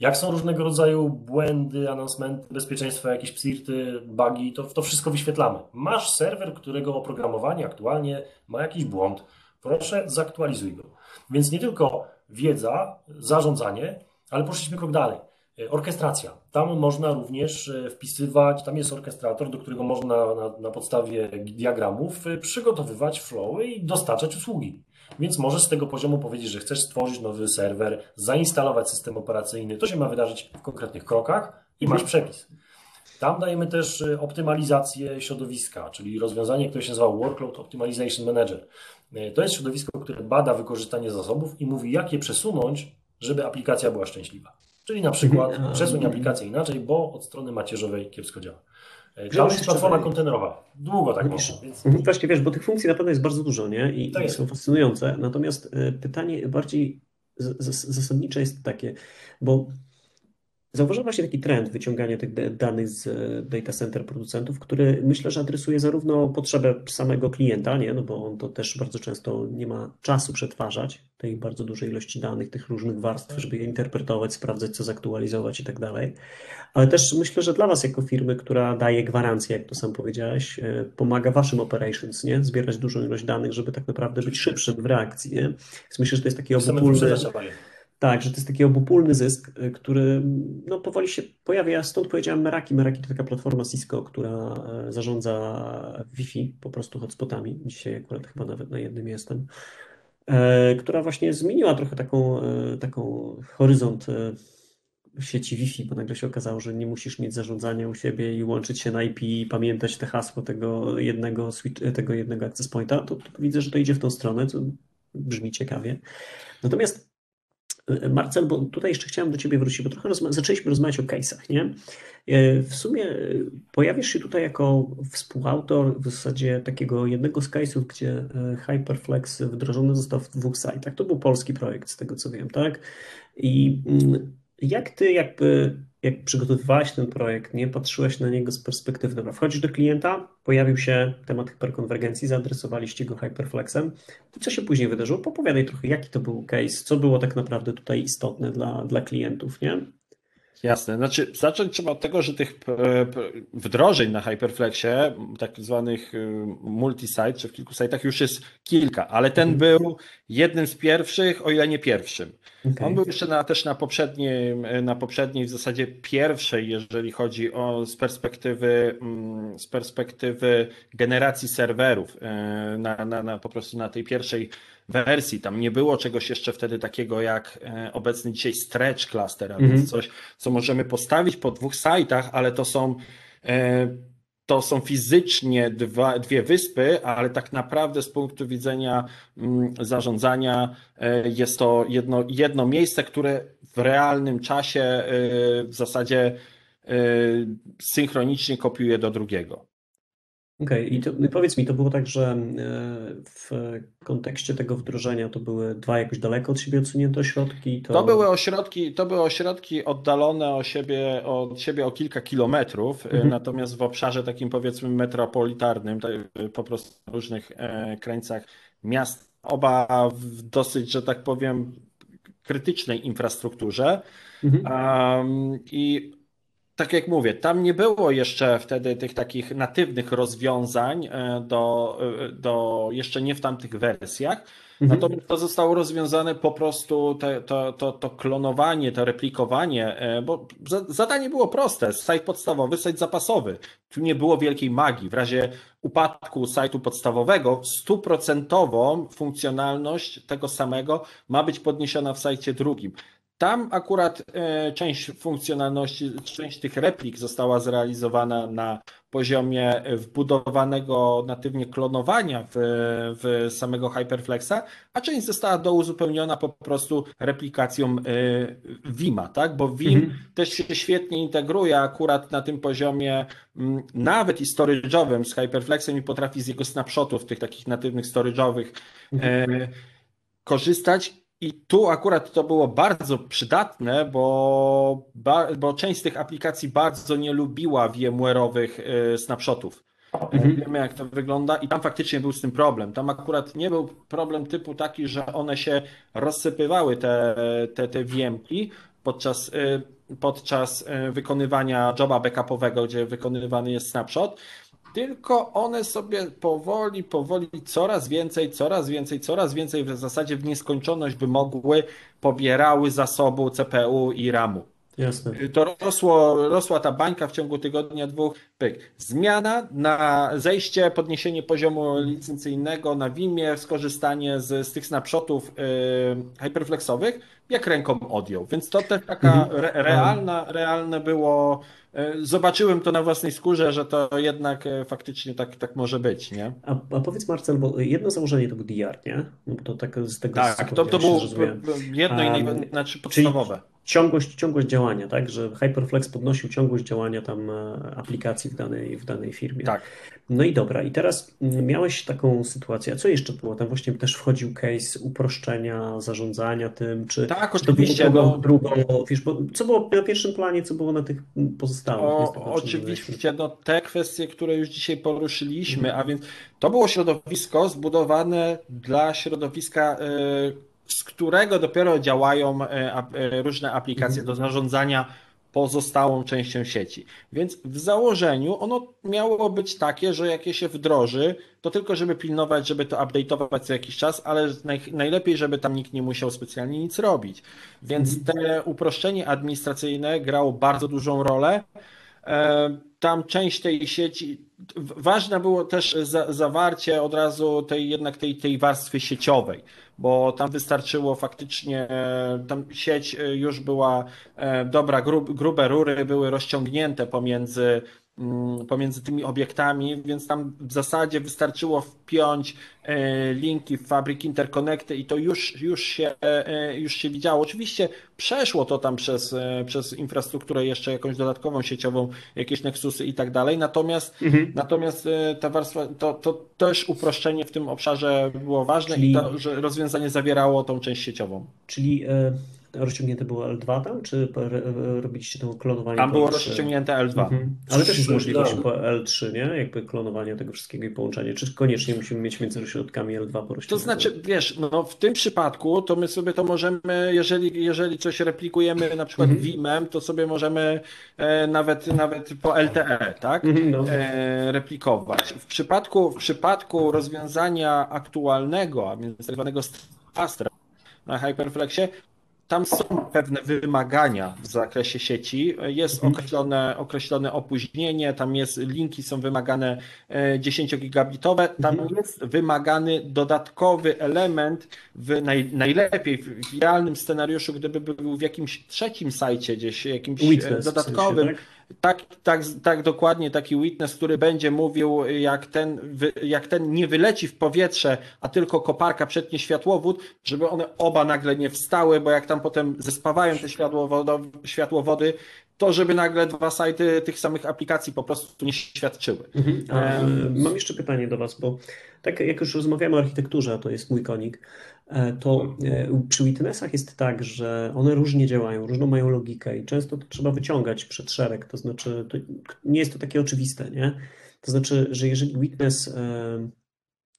Jak są różnego rodzaju błędy, announcementy, bezpieczeństwa, jakieś psirty, bugi, to, to wszystko wyświetlamy. Masz serwer, którego oprogramowanie aktualnie ma jakiś błąd. Proszę, zaktualizuj go. Więc nie tylko wiedza, zarządzanie, ale poszliśmy krok dalej. E, orkestracja. Tam można również e, wpisywać, tam jest orkestrator, do którego można na, na podstawie diagramów e, przygotowywać flowy i dostarczać usługi. Więc możesz z tego poziomu powiedzieć, że chcesz stworzyć nowy serwer, zainstalować system operacyjny. To się ma wydarzyć w konkretnych krokach i masz przepis. Tam dajemy też y, optymalizację środowiska, czyli rozwiązanie, które się nazywa Workload Optimization Manager. Y, to jest środowisko, które bada wykorzystanie zasobów i mówi, jak je przesunąć, żeby aplikacja była szczęśliwa. Czyli na przykład przesuń aplikację inaczej, bo od strony macierzowej kiepsko działa. Tam jest platforma kontenerowa. Długo tak można. Więc... Mhm, właśnie wiesz, bo tych funkcji na pewno jest bardzo dużo, nie? I, i są fascynujące. Natomiast e, pytanie bardziej zasadnicze jest takie, bo Zauważam właśnie taki trend wyciągania tych danych z e, data center producentów, który myślę, że adresuje zarówno potrzebę samego klienta, nie? No bo on to też bardzo często nie ma czasu przetwarzać tej bardzo dużej ilości danych, tych różnych warstw, żeby je interpretować, sprawdzać, co zaktualizować i tak dalej. Ale też myślę, że dla Was jako firmy, która daje gwarancję, jak to sam powiedziałeś, e, pomaga Waszym operations, nie? Zbierać dużą ilość danych, żeby tak naprawdę być szybszym w reakcji, nie? Więc myślę, że to jest taki obopólny... Tak, że to jest taki obopólny zysk, y, który no, powoli się pojawia. Stąd powiedziałem Meraki. Meraki to taka platforma Cisco, która e, zarządza Wi-Fi, po prostu hotspotami. Dzisiaj akurat chyba nawet na jednym jestem. E, która właśnie zmieniła trochę taką, e, taką horyzont sieci Wi-Fi, bo nagle się okazało, że nie musisz mieć zarządzania u siebie i łączyć się na IP i pamiętać te hasło tego jednego, switch, tego jednego access pointa. To, to widzę, że to idzie w tą stronę, co brzmi ciekawie. Natomiast Marcel, bo tutaj jeszcze chciałem do Ciebie wrócić, bo trochę rozma zaczęliśmy rozmawiać o case'ach, nie? E, w sumie e, pojawisz się tutaj jako współautor w zasadzie takiego jednego z case'ów, gdzie e, Hyperflex wdrożony został w dwóch sajtach. To był polski projekt, z tego co wiem, tak? I mm, jak Ty jakby jak przygotowywałeś ten projekt, nie patrzyłeś na niego z perspektywy, dobra, wchodzisz do klienta, pojawił się temat hyperkonwergencji, zaadresowaliście go Hyperflexem. To co się później wydarzyło? Popowiadaj trochę, jaki to był case, co było tak naprawdę tutaj istotne dla, dla klientów, nie? Jasne. Znaczy, zacząć trzeba od tego, że tych e, wdrożeń na Hyperflexie, tak zwanych e, multi-site, czy w kilku sajtach już jest kilka, ale ten mhm. był jednym z pierwszych, o ile nie pierwszym. Okay. On był jeszcze na, też na poprzedniej, na poprzedniej, w zasadzie pierwszej, jeżeli chodzi o z perspektywy, mm, z perspektywy generacji serwerów, e, na, na, na po prostu na tej pierwszej wersji. Tam nie było czegoś jeszcze wtedy takiego jak obecny dzisiaj stretch cluster, a więc mhm. coś, co możemy postawić po dwóch sajtach, ale to są to są fizycznie dwa, dwie wyspy, ale tak naprawdę z punktu widzenia mm, zarządzania e, jest to jedno, jedno miejsce, które w realnym czasie e, w zasadzie e, synchronicznie kopiuje do drugiego. Okej, i powiedz mi, to było tak, że w kontekście tego wdrożenia to były dwa jakoś daleko od siebie odsunięte ośrodki? To... to były ośrodki, to były ośrodki oddalone o siebie, od siebie o kilka kilometrów, mhm. natomiast w obszarze takim powiedzmy metropolitarnym, po prostu w różnych e, krańcach miast, oba w dosyć, że tak powiem, krytycznej infrastrukturze. Mhm. I tak jak mówię, tam nie było jeszcze wtedy tych takich natywnych rozwiązań e, do, e, do jeszcze nie w tamtych wersjach. Mhm. Natomiast to zostało rozwiązane po prostu te, to, to, to klonowanie, to replikowanie, e, bo zadanie było proste. Sajt podstawowy, sajt zapasowy. Tu nie było wielkiej magii. W razie upadku sajtu podstawowego stuprocentową funkcjonalność tego samego ma być podniesiona w sajcie drugim. Tam akurat e, część funkcjonalności, część tych replik została zrealizowana na poziomie wbudowanego natywnie klonowania w, w samego Hyperflexa, a część została douzupełniona po prostu replikacją e, Vima, tak? Bo Vim mhm. też się świetnie integruje akurat na tym poziomie nawet i storage'owym z Hyperflexem i potrafi z jego snapshotów, tych takich natywnych storage'owych mhm. korzystać i tu akurat to było bardzo przydatne, bo, bo część z tych aplikacji bardzo nie lubiła VMware'owych y, snapshotów. Mhm. Wiemy, jak to wygląda, i tam faktycznie był z tym problem. Tam akurat nie był problem typu taki, że one się rozsypywały, te, te, te VMki podczas, y, podczas y, wykonywania joba backupowego, gdzie wykonywany jest snapshot, tylko one sobie powoli, powoli coraz więcej, coraz więcej, coraz więcej w zasadzie w nieskończoność by mogły pobierały zasobu CPU i RAMu. Jasne. To rosło, rosła ta bańka w ciągu tygodnia, dwóch. Pyk. Zmiana na zejście, podniesienie poziomu licencyjnego na Vimie, skorzystanie z, z tych snapshotów yy, hyperflexowych, jak ręką odjął. Więc to też taka mhm. re, realna, realne było zobaczyłem to na własnej skórze, że to jednak e, faktycznie tak, tak może być, nie? A, a powiedz Marcel, bo jedno założenie to był DR, nie? No to tak z tego Tak, to, to było jedno i naj... znaczy podstawowe. Czyli ciągłość, ciągłość działania, tak? Że Hyperflex podnosił ciągłość działania tam e, aplikacji w danej, w danej firmie. Tak. No i dobra, i teraz mm, miałeś taką sytuację, a co jeszcze było? Tam właśnie też wchodził case uproszczenia, zarządzania tym, czy, tak, czy oczywiście, to było no... drugą, wiesz, bo co było na pierwszym planie, co było na tych pozostałych? O, oczywiście, no te kwestie, które już dzisiaj poruszyliśmy, mhm. a więc to było środowisko zbudowane dla środowiska yy, z którego dopiero działają e, e, różne aplikacje mhm. do zarządzania pozostałą częścią sieci. Więc w założeniu ono miało być takie, że jak je się wdroży, to tylko żeby pilnować, żeby to update'ować co jakiś czas, ale naj, najlepiej, żeby tam nikt nie musiał specjalnie nic robić. Więc mhm. te uproszczenie administracyjne grało bardzo dużą rolę. E, tam część tej sieci, ważne było też za, zawarcie od razu tej jednak tej, tej warstwy sieciowej bo tam wystarczyło faktycznie, e, tam sieć e, już była e, dobra, grube rury były rozciągnięte pomiędzy Mm, pomiędzy tymi obiektami, więc tam w zasadzie wystarczyło wpiąć linki w Fabric Interconnecty i to już, już, się, już się widziało. Oczywiście przeszło to tam przez, przez infrastrukturę jeszcze jakąś dodatkową sieciową, jakieś Nexusy i tak dalej, natomiast, mhm. natomiast ta warstwa, to, to też uproszczenie w tym obszarze było ważne Czyli... i to, że rozwiązanie zawierało tą część sieciową. Czyli rozciągnięte było L2 tam, czy robiliście to klonowanie? Tam było rozciągnięte L2. Mhm. Ale też jest możliwość po L3, nie? Jakby klonowanie tego wszystkiego i połączenie. Czy koniecznie musimy mieć między środkami L2 po To znaczy, wiesz, no w tym przypadku to my sobie to możemy, jeżeli, jeżeli coś replikujemy na przykład mhm. Vimem, to sobie możemy e, nawet, nawet po LTE, tak? Mhm, no. e, replikować. W przypadku, w przypadku rozwiązania aktualnego, a więc tak zwanego Astra na Hyperflexie, tam są pewne wymagania w zakresie sieci. Jest mhm. określone, określone opóźnienie, tam jest linki są wymagane 10 gigabitowe, tam mhm. jest wymagany dodatkowy element w naj, najlepiej w idealnym scenariuszu, gdyby był w jakimś trzecim sajcie gdzieś, jakimś Witness, dodatkowym. W sensie, tak? Tak, tak, tak, dokładnie taki witness, który będzie mówił, jak ten, jak ten nie wyleci w powietrze, a tylko koparka przetnie światłowód, żeby one oba nagle nie wstały, bo jak tam potem zespawają te światłowody, to żeby nagle dwa sajty tych samych aplikacji po prostu nie świadczyły. Mhm. Mam jeszcze pytanie do Was, bo tak jak już rozmawiamy o architekturze, a to jest mój konik, to e, przy witnessach jest tak, że one różnie działają, różną mają logikę i często to trzeba wyciągać przed szereg, to znaczy to nie jest to takie oczywiste, nie? To znaczy, że jeżeli witness e,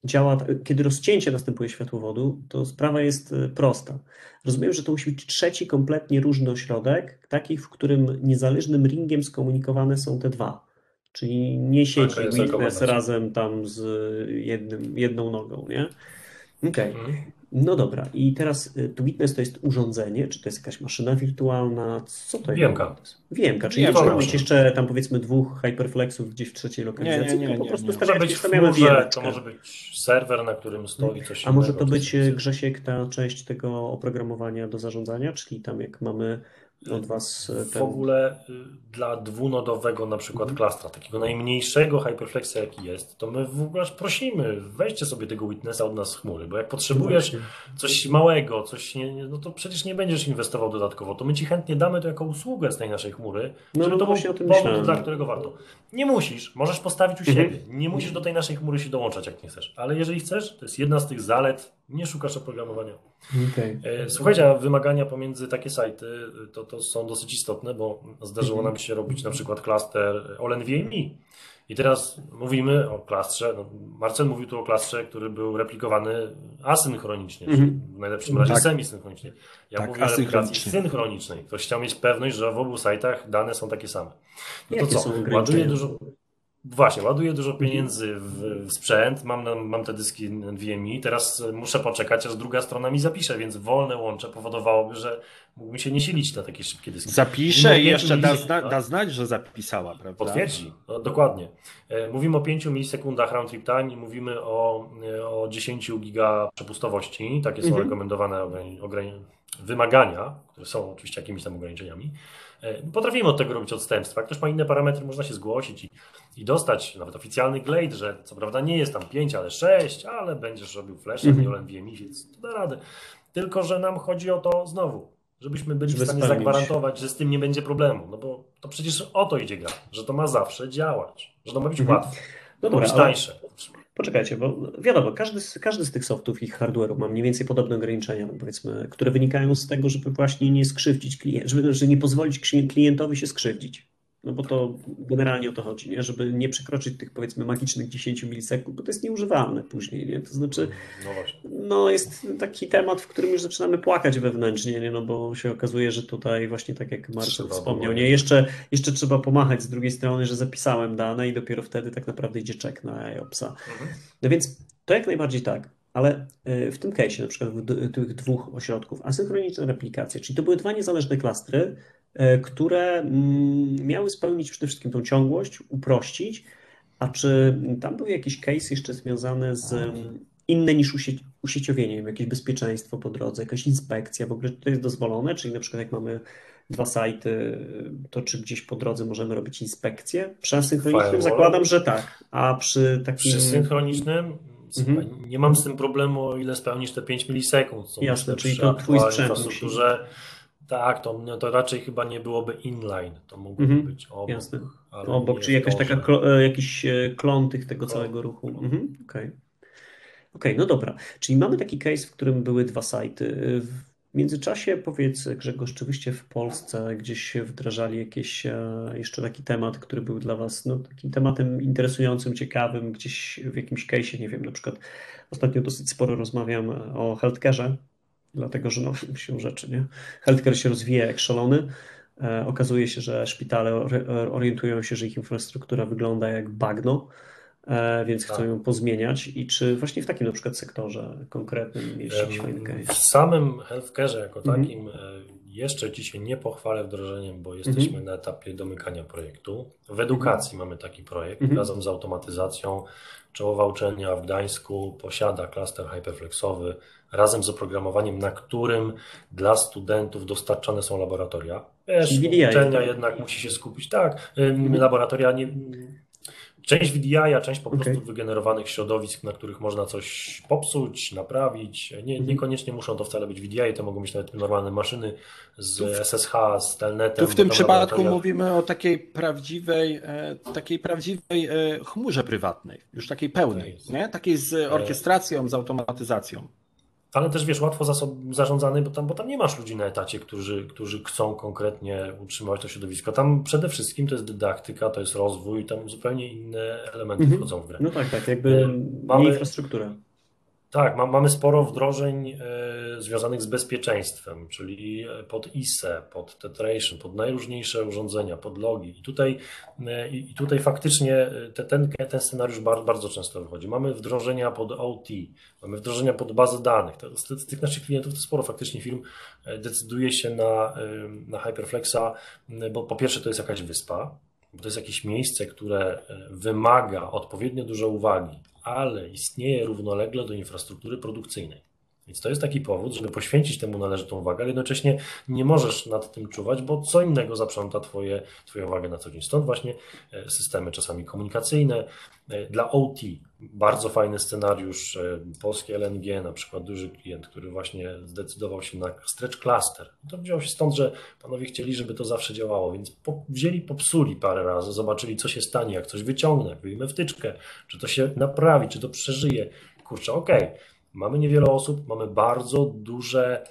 działa, kiedy rozcięcie następuje światłowodu, to sprawa jest prosta. Rozumiem, że to musi być trzeci kompletnie różny ośrodek, taki, w którym niezależnym ringiem skomunikowane są te dwa. Czyli nie siedzi tak, witness razem tam z jednym, jedną nogą, nie? Okej. Okay. No dobra, i teraz y, to Witness to jest urządzenie, czy to jest jakaś maszyna wirtualna? Co to jest? Wiemka. Wiemka, czyli nie mieć jeszcze tam powiedzmy dwóch hyperflexów gdzieś w trzeciej lokalizacji, nie, nie, nie, po prostu nie, być chmurze, To może być serwer, na którym stoi coś A może to być, Grzesiek, ta część tego oprogramowania do zarządzania, czyli tam jak mamy od Was e, ten... W ogóle y, dla dwunodowego na przykład mhm. klastra, takiego najmniejszego hyperflexa jaki jest, to my w ogóle prosimy, weźcie sobie tego witnessa od nas z chmury, bo jak potrzebujesz coś małego, coś nie, no to przecież nie będziesz inwestował dodatkowo, to my Ci chętnie damy to jako usługę z tej naszej chmury, no, żeby no to był powód, myślałem. dla którego warto. Nie musisz, możesz postawić u mhm. siebie, nie musisz do tej naszej chmury się dołączać jak nie chcesz, ale jeżeli chcesz, to jest jedna z tych zalet, nie szukasz oprogramowania. Okay. E, słuchajcie, a wymagania pomiędzy takie sajty to, to są dosyć istotne, bo zdarzyło nam się robić na przykład klaster OLNVMe. I teraz mówimy o klastrze, no Marcel mówił tu o klastrze, który był replikowany asynchronicznie, mm -hmm. w najlepszym razie tak. semisynchronicznie. Ja tak, mówię o replikacji synchronicznej. Ktoś chciał mieć pewność, że w obu sajtach dane są takie same. No to co? Ładuje dużo, Właśnie, ładuję dużo mhm. pieniędzy w, sprzęt, mam, mam te dyski NVMe, teraz muszę poczekać, aż druga strona mi zapisze, więc wolne łącze powodowałoby, że mógłbym się nie silić na takie szybkie dyski. Zapisze i jeszcze da, zna, da znać, że zapisała, prawda? Potwierdzi, no, dokładnie. E, mówimy o 5 milisekundach round trip time i mówimy o, e, o 10 giga przepustowości, takie są mhm. rekomendowane wymagania, które są oczywiście jakimiś tam ograniczeniami. E, potrafimy od tego robić odstępstwa. Jak ktoś ma inne parametry, można się zgłosić i, i dostać nawet oficjalny glade, że co prawda nie jest tam 5, ale 6, ale będziesz robił flash, mm -hmm. nie NVMe, więc to da radę. Tylko, że nam chodzi o to znowu, żebyśmy byli Żeby w stanie spełnić. zagwarantować, że z tym nie będzie problemu. No bo to przecież o to idzie gra, że to ma zawsze działać, że to ma być mm -hmm. łatwe, no ma być tańsze. Poczekajcie, bo wiadomo, każdy z, każdy z tych softów i hardware'ów ma mniej więcej podobne ograniczenia, powiedzmy, które wynikają z tego, żeby właśnie nie skrzywdzić klienta, żeby, żeby nie pozwolić klientowi się skrzywdzić. No bo to generalnie o to chodzi, nie? żeby nie przekroczyć tych powiedzmy magicznych 10 milisekund, bo to jest nieużywalne później. Nie? To znaczy, no, no, jest taki temat, w którym już zaczynamy płakać wewnętrznie, nie? No bo się okazuje, że tutaj właśnie tak jak Marcel wspomniał, nie? Jeszcze, jeszcze trzeba pomachać z drugiej strony, że zapisałem dane i dopiero wtedy tak naprawdę idzie czek na IOPSa. Mhm. No więc to jak najbardziej tak. Ale y, w tym case, na przykład tych dwóch ośrodków, asynchroniczna replikacja, czyli to były dwa niezależne klastry, E, które mm, miały spełnić przede wszystkim tą ciągłość, uprościć. A czy tam były jakieś case jeszcze związane z mm, inne niż usieciowienie, jakieś bezpieczeństwo po drodze, jakaś inspekcja, w ogóle to jest dozwolone, czyli na przykład jak mamy dwa sajty, to czy gdzieś po drodze możemy robić inspekcję? Przy asynchronicznym zakładam, że tak, a przy takim... Przy synchronicznym mhm. nie mam z tym problemu, o ile spełnisz te 5 milisekund. Jasne, czyli to twój sprzęt musi... Tak, to, no to raczej chyba nie byłoby inline, to mogłoby mhm, być obok. Jasne. Obok, czyli jakaś taka, że... jakiś e, klon tych, tego całego ruchu. Mhm, Okej, okay. okay. no dobra. Czyli mamy taki case, w którym były dwa sajty. W międzyczasie powiedz Grzegorz, czy wyście w Polsce gdzieś wdrażali jakiś e, jeszcze taki temat, który był dla Was no, takim tematem interesującym, ciekawym, gdzieś w jakimś case, nie wiem, na przykład ostatnio dosyć sporo rozmawiam o healthcare'ze, dlatego że no, się rzeczy, nie? Healthcare się rozwija jak szalony. E, okazuje się, że szpitale orientują się, że ich infrastruktura wygląda jak bagno e, więc chcą tak. ją pozmieniać i czy właśnie w takim na przykład sektorze konkretnym mieliście fajny case? W samym healthcare jako mhm. takim mm. jeszcze dzisiaj nie pochwalę wdrożeniem, bo jesteśmy mm. na etapie domykania projektu. W edukacji mm. mamy taki projekt mhm. razem z automatyzacją. Czołowa uczelnia w Gdańsku posiada klaster hyperflexowy razem z oprogramowaniem, na którym dla studentów dostarczane są laboratoria. Wiesz, uczelnia tak. jednak musi się skupić. Tak, mhm. laboratoria nie, część VDI, a część po prostu okay. wygenerowanych środowisk, na których można coś popsuć, naprawić. Nie, mhm. niekoniecznie muszą to wcale być VDI, to mogą być nawet normalne maszyny z SSH, z Telnetem. Tu w tym przypadku mówimy o takiej prawdziwej, e, takiej prawdziwej e, chmurze prywatnej, już takiej pełnej, tak nie? takiej z e, orkiestracją, z automatyzacją ale też wiesz, łatwo zarządzany, bo tam, bo tam nie masz ludzi na etacie, którzy, którzy chcą konkretnie utrzymywać to środowisko. Tam przede wszystkim to jest dydaktyka, to jest rozwój, tam zupełnie inne elementy mhm. wchodzą w grę. No tak, tak, jakby mamy infrastrukturę. Tak, ma, mamy sporo wdrożeń e, związanych z bezpieczeństwem, czyli e, pod ISE, pod Tetration, pod najróżniejsze urządzenia, pod logi. I tutaj, e, i tutaj faktycznie te, ten, ten scenariusz bardzo, bardzo często wychodzi. Mamy wdrożenia pod OT, mamy wdrożenia pod bazę danych. Z, z tych naszych klientów to sporo faktycznie firm decyduje się na, na Hyperflexa, bo po pierwsze to jest jakaś wyspa, bo to jest jakieś miejsce, które wymaga odpowiednio dużo uwagi, ale istnieje równolegle do infrastruktury produkcyjnej. Więc to jest taki powód, żeby poświęcić temu należytą uwagę, ale jednocześnie nie możesz nad tym czuwać, bo co innego zaprząta twoje, Twoją uwagę na co dzień. Stąd właśnie e, systemy czasami komunikacyjne. E, dla OT bardzo fajny scenariusz, e, polskie LNG, na przykład duży klient, który właśnie zdecydował się na stretch cluster. To wziął się stąd, że panowie chcieli, żeby to zawsze działało, więc po, wzięli, popsuli parę razy, zobaczyli co się stanie, jak coś wyciągnę, jak wyjmę wtyczkę, czy to się naprawi, czy to przeżyje. Kurczę, okej. Okay Mamy niewiele osób, mamy bardzo duże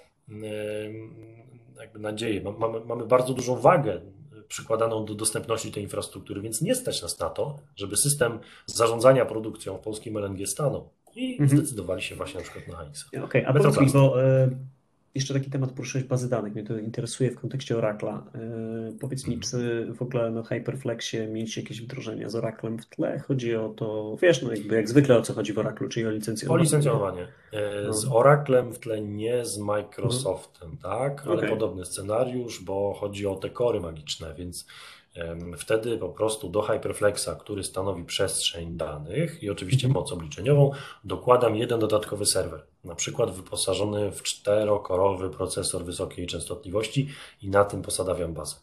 jakby nadzieje, mamy, mamy bardzo dużą wagę przykładaną do dostępności tej infrastruktury, więc nie stać nas na to, żeby system zarządzania produkcją w polskim LNG stanął. I mhm. zdecydowali się właśnie na przykład na HX. Okej, okay, a powiedz mi, bo e, jeszcze taki temat poruszyłeś bazy danych, mnie to interesuje w kontekście Oracla. Yy, powiedz mi, czy w ogóle na Hyperflexie mieliście jakieś wdrożenia z Oraclem w tle? Chodzi o to, wiesz, no jakby jak zwykle o co chodzi w Oraclu, czyli o licencjonowanie. O licencjonowanie. E, z no. Oraclem w tle nie z Microsoftem, mhm. tak? Ale okay. podobny scenariusz, bo chodzi o te kory magiczne, więc Wtedy po prostu do Hyperflexa, który stanowi przestrzeń danych i oczywiście mhm. moc obliczeniową, dokładam jeden dodatkowy serwer, na przykład wyposażony w czterokorowy procesor wysokiej częstotliwości i na tym posadawiam bazę.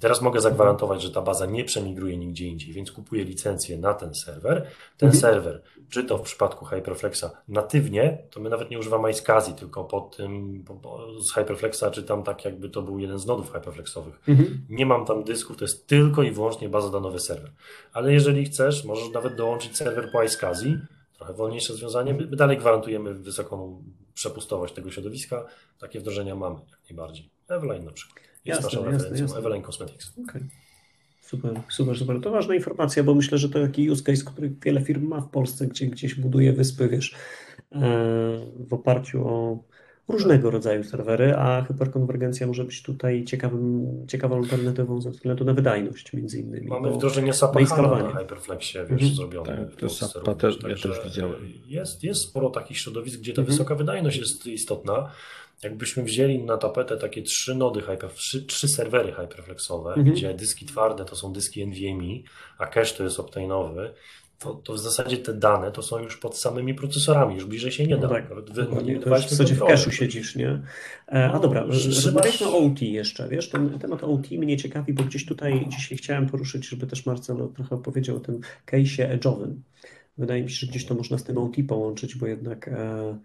Teraz mogę zagwarantować, że ta baza nie przemigruje nigdzie indziej, więc kupuję licencję na ten serwer. Ten mhm. serwer, czy to w przypadku Hyperflexa natywnie, to my nawet nie używamy iSCSI, tylko pod tym z Hyperflexa, czy tam tak jakby to był jeden z nodów Hyperflexowych. Mhm. Nie mam tam dysków, to jest tylko i wyłącznie baza danowy serwer. Ale jeżeli chcesz, możesz nawet dołączyć serwer po iSCSI, trochę wolniejsze rozwiązanie. My dalej gwarantujemy wysoką przepustowość tego środowiska. Takie wdrożenia mamy jak najbardziej. Eveline na przykład. Jest jasne, naszą referencją, jasne. Eveline Cosmetics. Okay. Super, super, super. To ważna informacja, bo myślę, że to taki use case, który wiele firm ma w Polsce, gdzie gdzieś buduje wyspy, wiesz, e, w oparciu o różnego rodzaju serwery, a hyperkonwergencja może być tutaj ciekawym, ciekawą alternatywą ze względu na wydajność między innymi. Mamy wdrożenie SAP na Hyperflexie, wiesz, mhm. zrobione. Tak, to SAP też, ja też widziałem. Jest, jest sporo takich środowisk, gdzie ta mhm. wysoka wydajność jest istotna. Jakbyśmy wzięli na tapetę takie trzy nody, hyper, trzy, trzy serwery hyperflexowe, mhm. gdzie dyski twarde to są dyski NVMe, a cache to jest optane'owy, to, to, w zasadzie te dane to są już pod samymi procesorami, już bliżej się nie da. No tak, Wy, nie, to już w zasadzie w cache'u siedzisz, nie? E, a no, dobra, rozmawialiśmy o OT jeszcze, wiesz, ten temat OT mnie ciekawi, bo gdzieś tutaj dzisiaj chciałem poruszyć, żeby też Marcelo trochę opowiedział o tym case'ie edge'owym. Wydaje mi się, że gdzieś to można z tym OT połączyć, bo jednak e,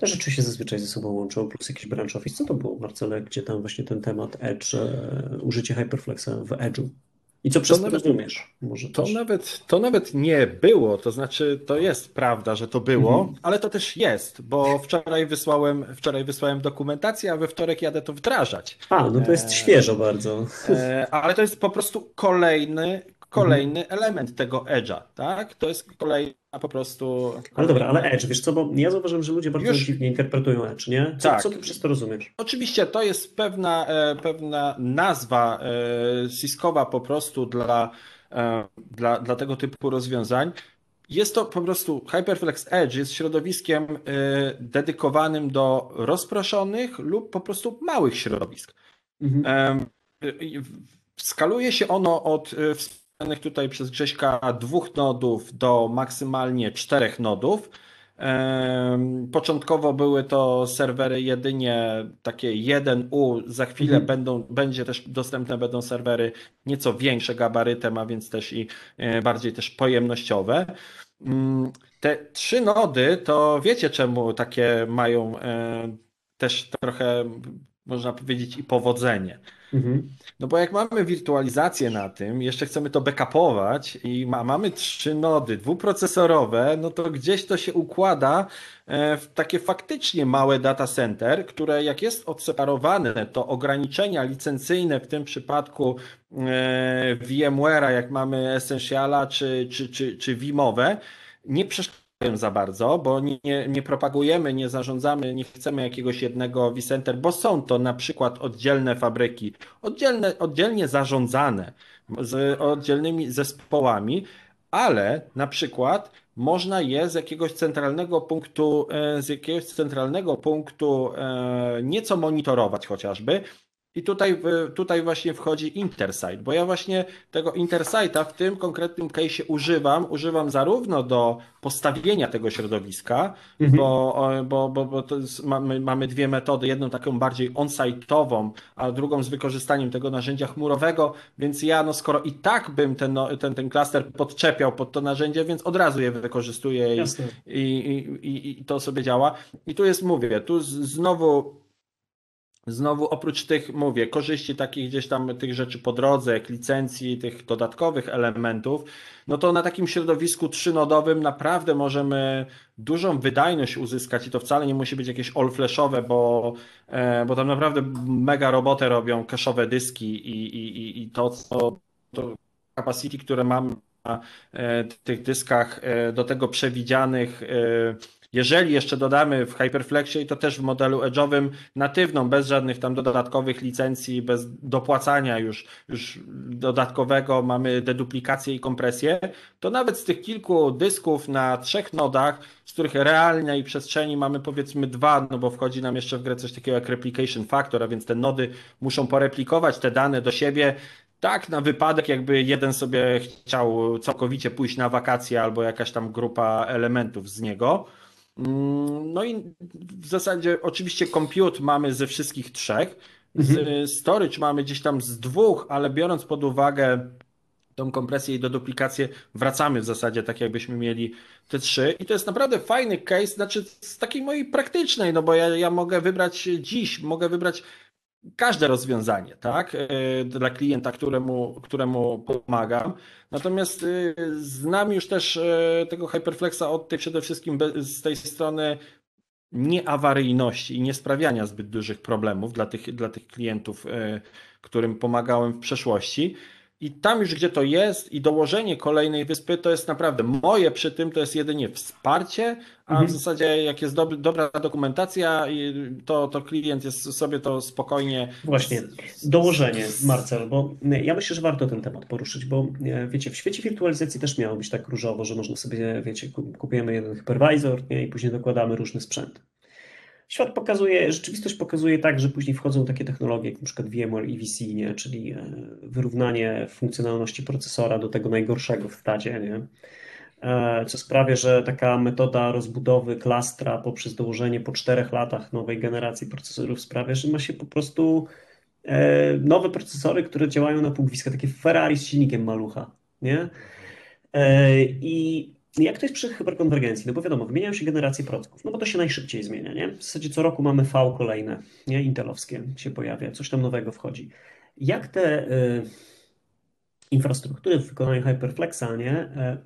te rzeczy się zazwyczaj ze sobą łączą, plus jakiś branch office. Co to było, Marcele, gdzie tam właśnie ten temat Edge, e, użycie Hyperflexa w Edge'u? I co przez to, nawet, rozumiesz? Może to, nawet, to nawet nie było, to znaczy to jest prawda, że to było, mhm. ale to też jest, bo wczoraj wysłałem, wczoraj wysłałem dokumentację, a we wtorek jadę to wdrażać. A, no to jest e, świeżo bardzo. E, ale to jest po prostu kolejny, kolejny mhm. element tego edge'a, tak? To jest kolejna po prostu... Ale dobra, ale edge, wiesz co, bo ja zauważyłem, że ludzie bardzo Już... dziwnie interpretują edge, nie? Co, tak. co ty przez to rozumiesz? Oczywiście to jest pewna, e, pewna nazwa e, Siskowa po prostu dla, e, dla, dla tego typu rozwiązań. jest to po prostu HyperFlex Edge jest środowiskiem dedykowanym do rozproszonych lub po prostu małych środowisk. Mhm. Skaluje się ono od wspomnianych tutaj przez Grześka dwóch nodów do maksymalnie czterech nodów. Początkowo były to serwery jedynie takie 1U, za chwilę mhm. będą, będzie też dostępne będą serwery nieco większe gabarytem, a więc też i e, bardziej też pojemnościowe. Mm, te trzy nody to wiecie czemu takie mają e, też trochę można powiedzieć i powodzenie. Mhm. No bo jak mamy wirtualizację na tym, jeszcze chcemy to backupować i ma, mamy trzy nody dwuprocesorowe, no to gdzieś to się układa e, w takie faktycznie małe data center, które jak jest odseparowane, to ograniczenia licencyjne w tym przypadku e, VMware'a, jak mamy Essentiala czy, czy, czy, czy Vimowe, nie przeszkadzają za bardzo, bo nie, nie propagujemy, nie zarządzamy, nie chcemy jakiegoś jednego vCenter, bo są to na przykład oddzielne fabryki, oddzielne, oddzielnie zarządzane z oddzielnymi zespołami, ale na przykład można je z jakiegoś centralnego punktu, e, z jakiegoś centralnego punktu e, nieco monitorować chociażby i tutaj, tutaj właśnie wchodzi Intersight, bo ja właśnie tego Intersighta w tym konkretnym case używam. Używam zarówno do postawienia tego środowiska, mhm. bo, bo, bo, bo jest, mamy, mamy dwie metody. Jedną taką bardziej on-site'ową, a drugą z wykorzystaniem tego narzędzia chmurowego, więc ja, no skoro i tak bym ten, no, ten, ten klaster podczepiał pod to narzędzie, więc od razu je wykorzystuję i, i, i, i to sobie działa. I tu jest, mówię, tu znowu Znowu oprócz tych, mówię, korzyści takich gdzieś tam tych rzeczy po drodze, licencji, tych dodatkowych elementów, no to na takim środowisku trzynodowym naprawdę możemy dużą wydajność uzyskać i to wcale nie musi być jakieś all-flashowe, bo, e, bo tam naprawdę mega robotę robią cache'owe dyski i, i, i to, co to capacity, które mam na e, tych dyskach e, do tego przewidzianych jeżeli jeszcze dodamy w Hyperflexie i to też w modelu edge'owym natywną, bez żadnych tam dodatkowych licencji, bez dopłacania już, już dodatkowego, mamy deduplikację i kompresję, to nawet z tych kilku dysków na trzech nodach, z których realnej przestrzeni mamy powiedzmy dwa, no bo wchodzi nam jeszcze w grę coś takiego jak replication factor, a więc te nody muszą poreplikować te dane do siebie, tak, na wypadek, jakby jeden sobie chciał całkowicie pójść na wakacje albo jakaś tam grupa elementów z niego. Mm, no i w zasadzie oczywiście compute mamy ze wszystkich trzech. Mhm. Storage mamy gdzieś tam z dwóch, ale biorąc pod uwagę tą kompresję i deduplikację, wracamy w zasadzie tak, jakbyśmy mieli te trzy. I to jest naprawdę fajny case, znaczy z takiej mojej praktycznej, no bo ja, ja mogę wybrać dziś, mogę wybrać każde rozwiązanie, tak, e, dla klienta, któremu, któremu pomagam. Natomiast e, znam już też e, tego Hyperflexa od tej przede wszystkim z tej strony nieawaryjności i niesprawiania zbyt dużych problemów dla tych, dla tych klientów, którym pomagałem w przeszłości. I tam już, gdzie to jest, i dołożenie kolejnej wyspy, to jest naprawdę moje przy tym, to jest jedynie wsparcie, a mhm. w zasadzie jak jest dob dobra dokumentacja, to, to klient jest sobie to spokojnie. Właśnie, dołożenie, Marcel, bo ja myślę, że warto ten temat poruszyć, bo e, wiecie, w świecie wirtualizacji też miało być tak różowo, że można sobie, wiecie, kupujemy jeden hypervisor nie, i później dokładamy różny sprzęt. Świat pokazuje, rzeczywistość pokazuje tak, że później wchodzą takie technologie jak np. VMware EVC, nie? czyli e, wyrównanie funkcjonalności procesora do tego najgorszego w stadzie, nie? E, co sprawia, że taka metoda rozbudowy klastra poprzez dołożenie po czterech latach nowej generacji procesorów sprawia, że ma się po prostu e, nowe procesory, które działają na pół takie Ferrari z silnikiem malucha. Nie? I jak to jest przy hyperkonwergencji? No bo wiadomo, wymieniają się generacje procesów, no bo to się najszybciej zmienia, nie? W zasadzie co roku mamy V kolejne, nie? Intelowskie się pojawia, coś tam nowego wchodzi. Jak te y, infrastruktury w wykonaniu Hyperflexa, nie? Y,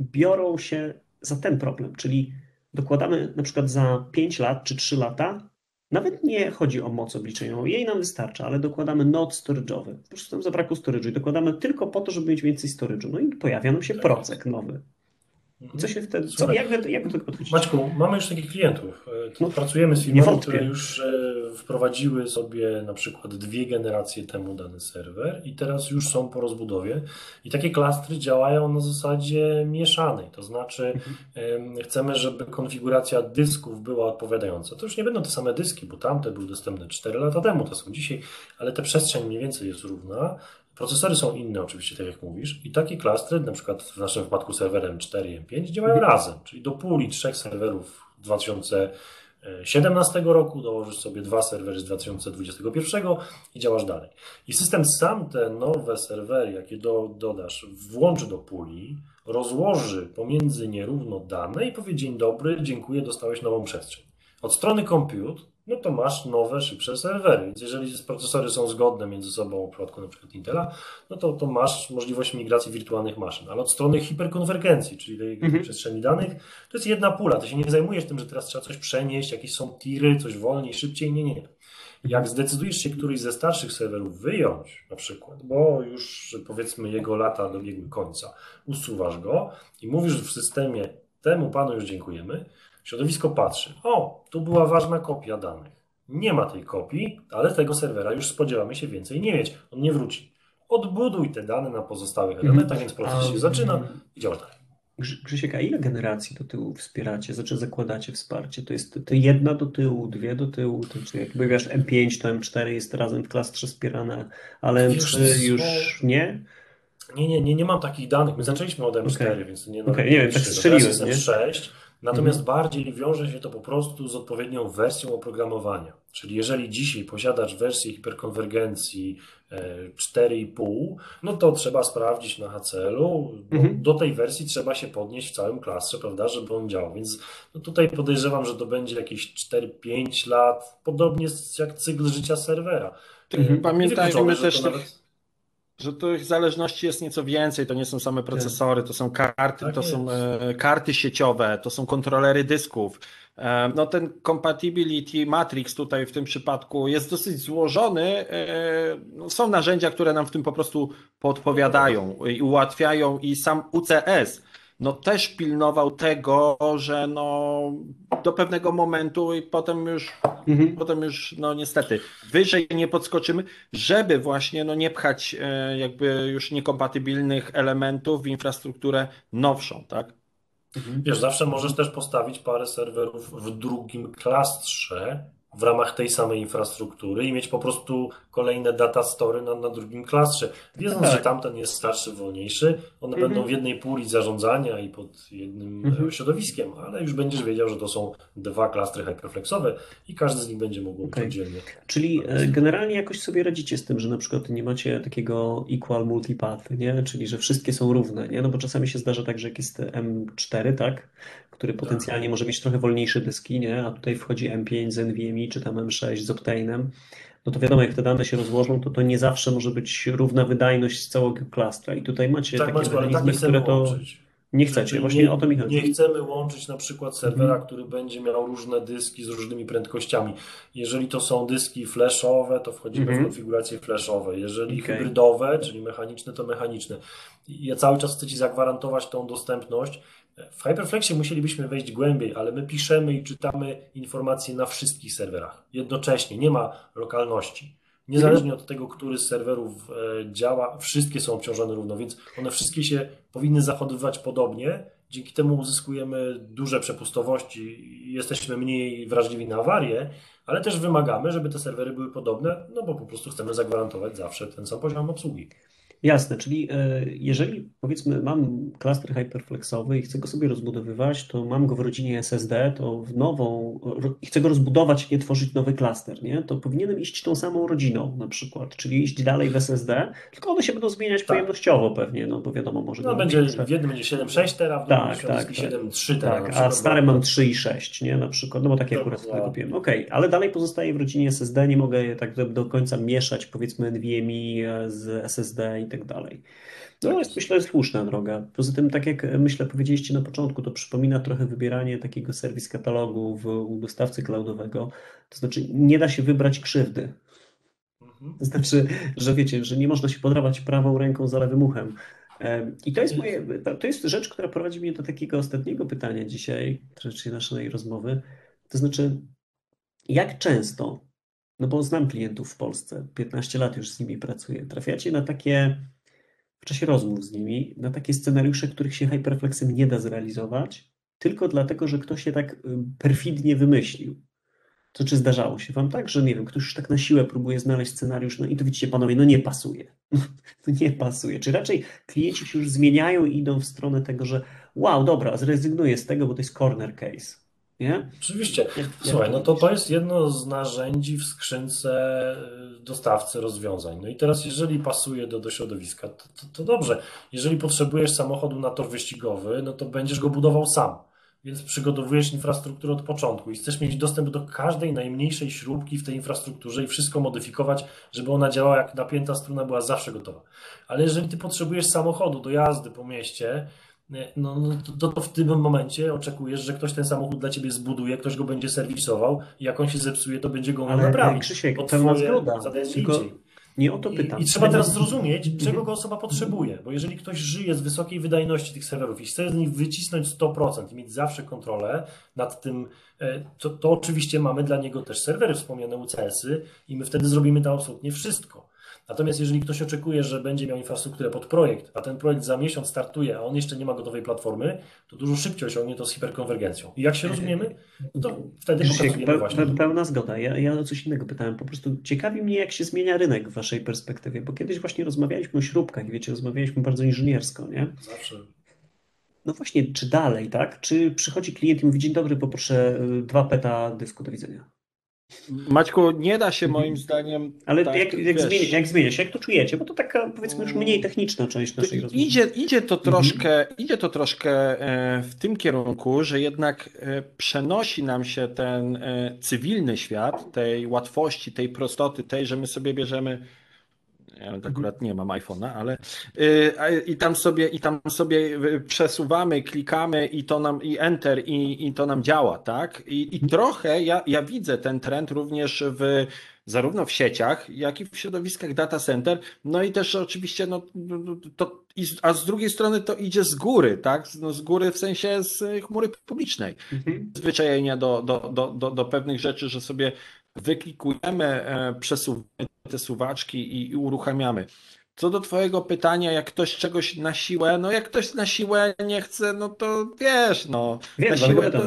biorą się za ten problem, czyli dokładamy na przykład za 5 lat czy 3 lata nawet nie chodzi o moc obliczenioną, jej nam wystarcza, ale dokładamy node storage'owy. Po prostu tam zabrakło storage'u i dokładamy tylko po to, żeby mieć więcej storage'u. No i pojawia nam się tak. procek nowy. Co się wtedy, co, jak, jak do tego podchodzić? Maćku, mamy już takich klientów. E, no, Pracujemy z firmami, które już e, wprowadziły sobie na przykład dwie generacje temu dany serwer i teraz już są po rozbudowie i takie klastry działają na zasadzie mieszanej, to znaczy mhm. chcemy, żeby konfiguracja dysków była odpowiadająca. To już nie będą te same dyski, bo tamte były dostępne 4 lata temu, to są dzisiaj, ale ta przestrzeń mniej więcej jest równa. Procesory są inne oczywiście, tak jak mówisz, i takie klastry, na przykład w naszym wypadku serwerem 4 i M5 działają mhm. razem, czyli do puli trzech serwerów 2017 roku, dołożysz sobie dwa serwery z 2021 i działasz dalej. I system sam te nowe serwery, jakie do, dodasz, włączy do puli, rozłoży pomiędzy nierówno dane i powie dzień dobry, dziękuję, dostałeś nową przestrzeń. Od strony compute no to masz nowe, szybsze serwery. Więc jeżeli procesory są zgodne między sobą, w przypadku na przykład Intela, no to, to masz możliwość migracji wirtualnych maszyn. Ale od strony hiperkonwergencji, czyli tej mhm. przestrzeni danych, to jest jedna pula. Ty się nie zajmujesz tym, że teraz trzeba coś przenieść, jakieś są tiry, coś wolniej, szybciej. Nie, nie, nie. Jak zdecydujesz się któryś ze starszych serwerów wyjąć, na przykład, bo już powiedzmy jego lata dobiegły końca, usuwasz go i mówisz w systemie, temu panu już dziękujemy, Środowisko patrzy, o, tu była ważna kopia danych. Nie ma tej kopii, ale tego serwera już spodziewamy się więcej nie mieć. On nie wróci. Odbuduj te dane na pozostałych mhm. elementach, więc proces się zaczyna i działa dalej. Grzysiek, a ile generacji do tyłu wspieracie? Znaczy zakładacie wsparcie? To jest to jedna do tyłu, dwie do tyłu, to czy jakby wiesz M5 to M4 jest razem w klastrze wspierane, ale M3 już nie? Nie, nie, nie, nie mam takich danych. My zaczęliśmy od M4, okay. więc nie, okay, nie wiem, tak strzeliłem, nie? M6. Natomiast mhm. bardziej wiąże się to po prostu z odpowiednią wersją oprogramowania. Czyli jeżeli dzisiaj posiadasz wersję hiperkonwergencji 4,5, e, no to trzeba sprawdzić na HCL-u. Mhm. Do tej wersji trzeba się podnieść w całym klastrze, prawda, żeby on działał. Więc no tutaj podejrzewam, że to będzie jakieś 4-5 lat, podobnie jak cykl życia serwera. Mhm. Pamiętajmy też nawet że tych zależności jest nieco więcej. To nie są same procesory, to są karty, tak to jest. są e, karty sieciowe, to są kontrolery dysków. E, no ten compatibility matrix tutaj w tym przypadku jest dosyć złożony. E, no, są narzędzia, które nam w tym po prostu podpowiadają i ułatwiają i sam UCS no też pilnował tego, że no do pewnego momentu i potem już, mhm. potem już no niestety wyżej nie podskoczymy, żeby właśnie no nie pchać e, jakby już niekompatybilnych elementów w infrastrukturę nowszą, tak? Mhm. Wiesz, zawsze możesz też postawić parę serwerów w drugim klastrze, w ramach tej samej infrastruktury i mieć po prostu kolejne data story na, na drugim klastrze. Wiedząc, tak. że tamten jest starszy, wolniejszy, one mhm. będą w jednej puli zarządzania i pod jednym mhm. środowiskiem, ale już będziesz wiedział, że to są dwa klastry hyperflexowe i każdy z nich będzie mógł okay. oddzielnie. Czyli e, generalnie jakoś sobie radzicie z tym, że na przykład nie macie takiego equal multipath, nie? Czyli że wszystkie są równe, nie? No bo czasami się zdarza tak, że jak jest M4, tak? Który tak. potencjalnie może mieć trochę wolniejsze dyski, nie? a tutaj wchodzi M5 z NVMe czy tam M6 z Optane'em, no to wiadomo, jak te dane się rozłożą, to to nie zawsze może być równa wydajność z całego klastra. I tutaj macie tak, takie Maćku, mechanizmy, tak które to... Łączyć. Nie chcecie, właśnie nie, o to mi chodzi. Nie chcemy łączyć na przykład serwera, mhm. który będzie miał różne dyski z różnymi prędkościami. Jeżeli to są dyski flashowe, to wchodzimy mhm. w konfiguracje flashowe. Jeżeli okay. hybrydowe, czyli mechaniczne, to mechaniczne. Ja cały czas chcę Ci zagwarantować tą dostępność w Hyperflexie musielibyśmy wejść głębiej, ale my piszemy i czytamy informacje na wszystkich serwerach jednocześnie, nie ma lokalności. Niezależnie od tego, który z serwerów e, działa, wszystkie są obciążone równo, więc one wszystkie się powinny zachowywać podobnie. Dzięki temu uzyskujemy duże przepustowości jesteśmy mniej wrażliwi na awarie, ale też wymagamy, żeby te serwery były podobne, no bo po prostu chcemy zagwarantować zawsze ten sam poziom obsługi. Jasne, czyli e, jeżeli powiedzmy mam klaster hyperflexowy i chcę go sobie rozbudowywać, to mam go w rodzinie SSD, to w nową, i chcę go rozbudować, nie tworzyć nowy klaster, nie? to powinienem iść tą samą rodziną na przykład, czyli iść dalej w SSD, tylko one się będą zmieniać tak. pojemnościowo pewnie, no bo wiadomo, może... No będzie, w jednym będzie 7,6 tera, w drugim tak, tak, 7,3 tak. tera. Tak, a stary mam 3,6, nie, na przykład, no bo takie akurat wtedy kupiłem. Okej, okay, ale dalej pozostaje w rodzinie SSD, nie mogę tak do, do końca mieszać, powiedzmy NVMe z SSD i tak dalej. No tak. jest myślę słuszna droga. Poza tym, tak jak myślę powiedzieliście na początku, to przypomina trochę wybieranie takiego serwis katalogu w, u dostawcy cloudowego. To znaczy nie da się wybrać krzywdy. Mhm. To znaczy, że wiecie, że nie można się podrawać prawą ręką za lewym uchem. I to jest, moje, to jest rzecz, która prowadzi mnie do takiego ostatniego pytania dzisiaj, czyli naszej rozmowy. To znaczy, jak często no bo znam klientów w Polsce, 15 lat już z nimi pracuję, trafiacie na takie, w czasie rozmów z nimi, na takie scenariusze, których się hyperflexem nie da zrealizować, tylko dlatego, że ktoś je tak y, perfidnie wymyślił. To czy zdarzało się wam tak, że nie wiem, ktoś już tak na siłę próbuje znaleźć scenariusz, no i to widzicie panowie, no nie pasuje. No nie pasuje. Czy raczej klienci się już zmieniają i idą w stronę tego, że wow, dobra, zrezygnuję z tego, bo to jest corner case. Nie? Oczywiście. Jak, Słuchaj, no to to jest jedno z narzędzi w skrzynce y, dostawcy rozwiązań. No i teraz, jeżeli pasuje do, do środowiska, to, to, to dobrze. Jeżeli potrzebujesz samochodu na tor wyścigowy, no to będziesz go budował sam więc przygotowujesz infrastrukturę od początku i chcesz mieć dostęp do każdej najmniejszej śrubki w tej infrastrukturze i wszystko modyfikować, żeby ona działała jak napięta struna, była zawsze gotowa. Ale jeżeli ty potrzebujesz samochodu do jazdy po mieście, no, no to, to, w tym momencie oczekujesz, że ktoś ten samochód dla ciebie zbuduje, ktoś go będzie serwisował i jak on się zepsuje, to będzie go naprawić. Krzysiek, bo twoje zgoda. Tylko nie o to pytam. I, I, trzeba teraz zrozumieć, mhm. czego go osoba potrzebuje, bo jeżeli ktoś żyje z wysokiej wydajności tych serwerów i chce z nich wycisnąć 100% i mieć zawsze kontrolę nad tym, e, to, to oczywiście mamy dla niego też serwery wspomniane UCS-y i my wtedy zrobimy tam absolutnie wszystko. Natomiast jeżeli ktoś oczekuje, że będzie miał infrastrukturę pod projekt, a ten projekt za miesiąc startuje, a on jeszcze nie ma gotowej platformy, to dużo szybciej osiągnie to z hiperkonwergencją. I jak się rozumiemy, to wtedy pokazujemy pe, właśnie. Pełna zgoda. Ja, ja o coś innego pytałem. Po prostu ciekawi mnie, jak się zmienia rynek w waszej perspektywie, bo kiedyś właśnie rozmawialiśmy o śrubkach, wiecie, rozmawialiśmy bardzo inżyniersko, nie? Zawsze. No właśnie, czy dalej, tak? Czy przychodzi klient i mówi, dzień dobry, poproszę y, dwa peta dysku do widzenia. Maćku, nie da się moim zdaniem. Ale tak, jak, jak, zmienia, jak zmienia się, jak to czujecie? Bo to taka powiedzmy już mniej techniczna część naszej rozmowy. Idzie, idzie, to mhm. troszkę, mhm. idzie to troszkę e, w tym kierunku, że jednak e, przenosi nam się ten e, cywilny świat, tej łatwości, tej prostoty, tej, że my sobie bierzemy ja akurat nie mam iPhone'a, ale yy, i tam sobie i tam sobie y, przesuwamy, klikamy i to nam i enter i, i to nam działa, tak? I, i trochę ja, ja widzę ten trend również w zarówno w sieciach, jak i w środowiskach data center. No i też oczywiście, no, to, a z drugiej strony to idzie z góry, tak? No, z góry w sensie z chmury publicznej. Mhm. Zwyczajenia do, do, do, do, do pewnych rzeczy, że sobie wyklikujemy, e, przesuwamy te suwaczki i, uruchamiamy. Co do Twojego pytania, jak ktoś czegoś na siłę, no jak ktoś na siłę nie chce, no to wiesz, no. Wiem, na, siłę to,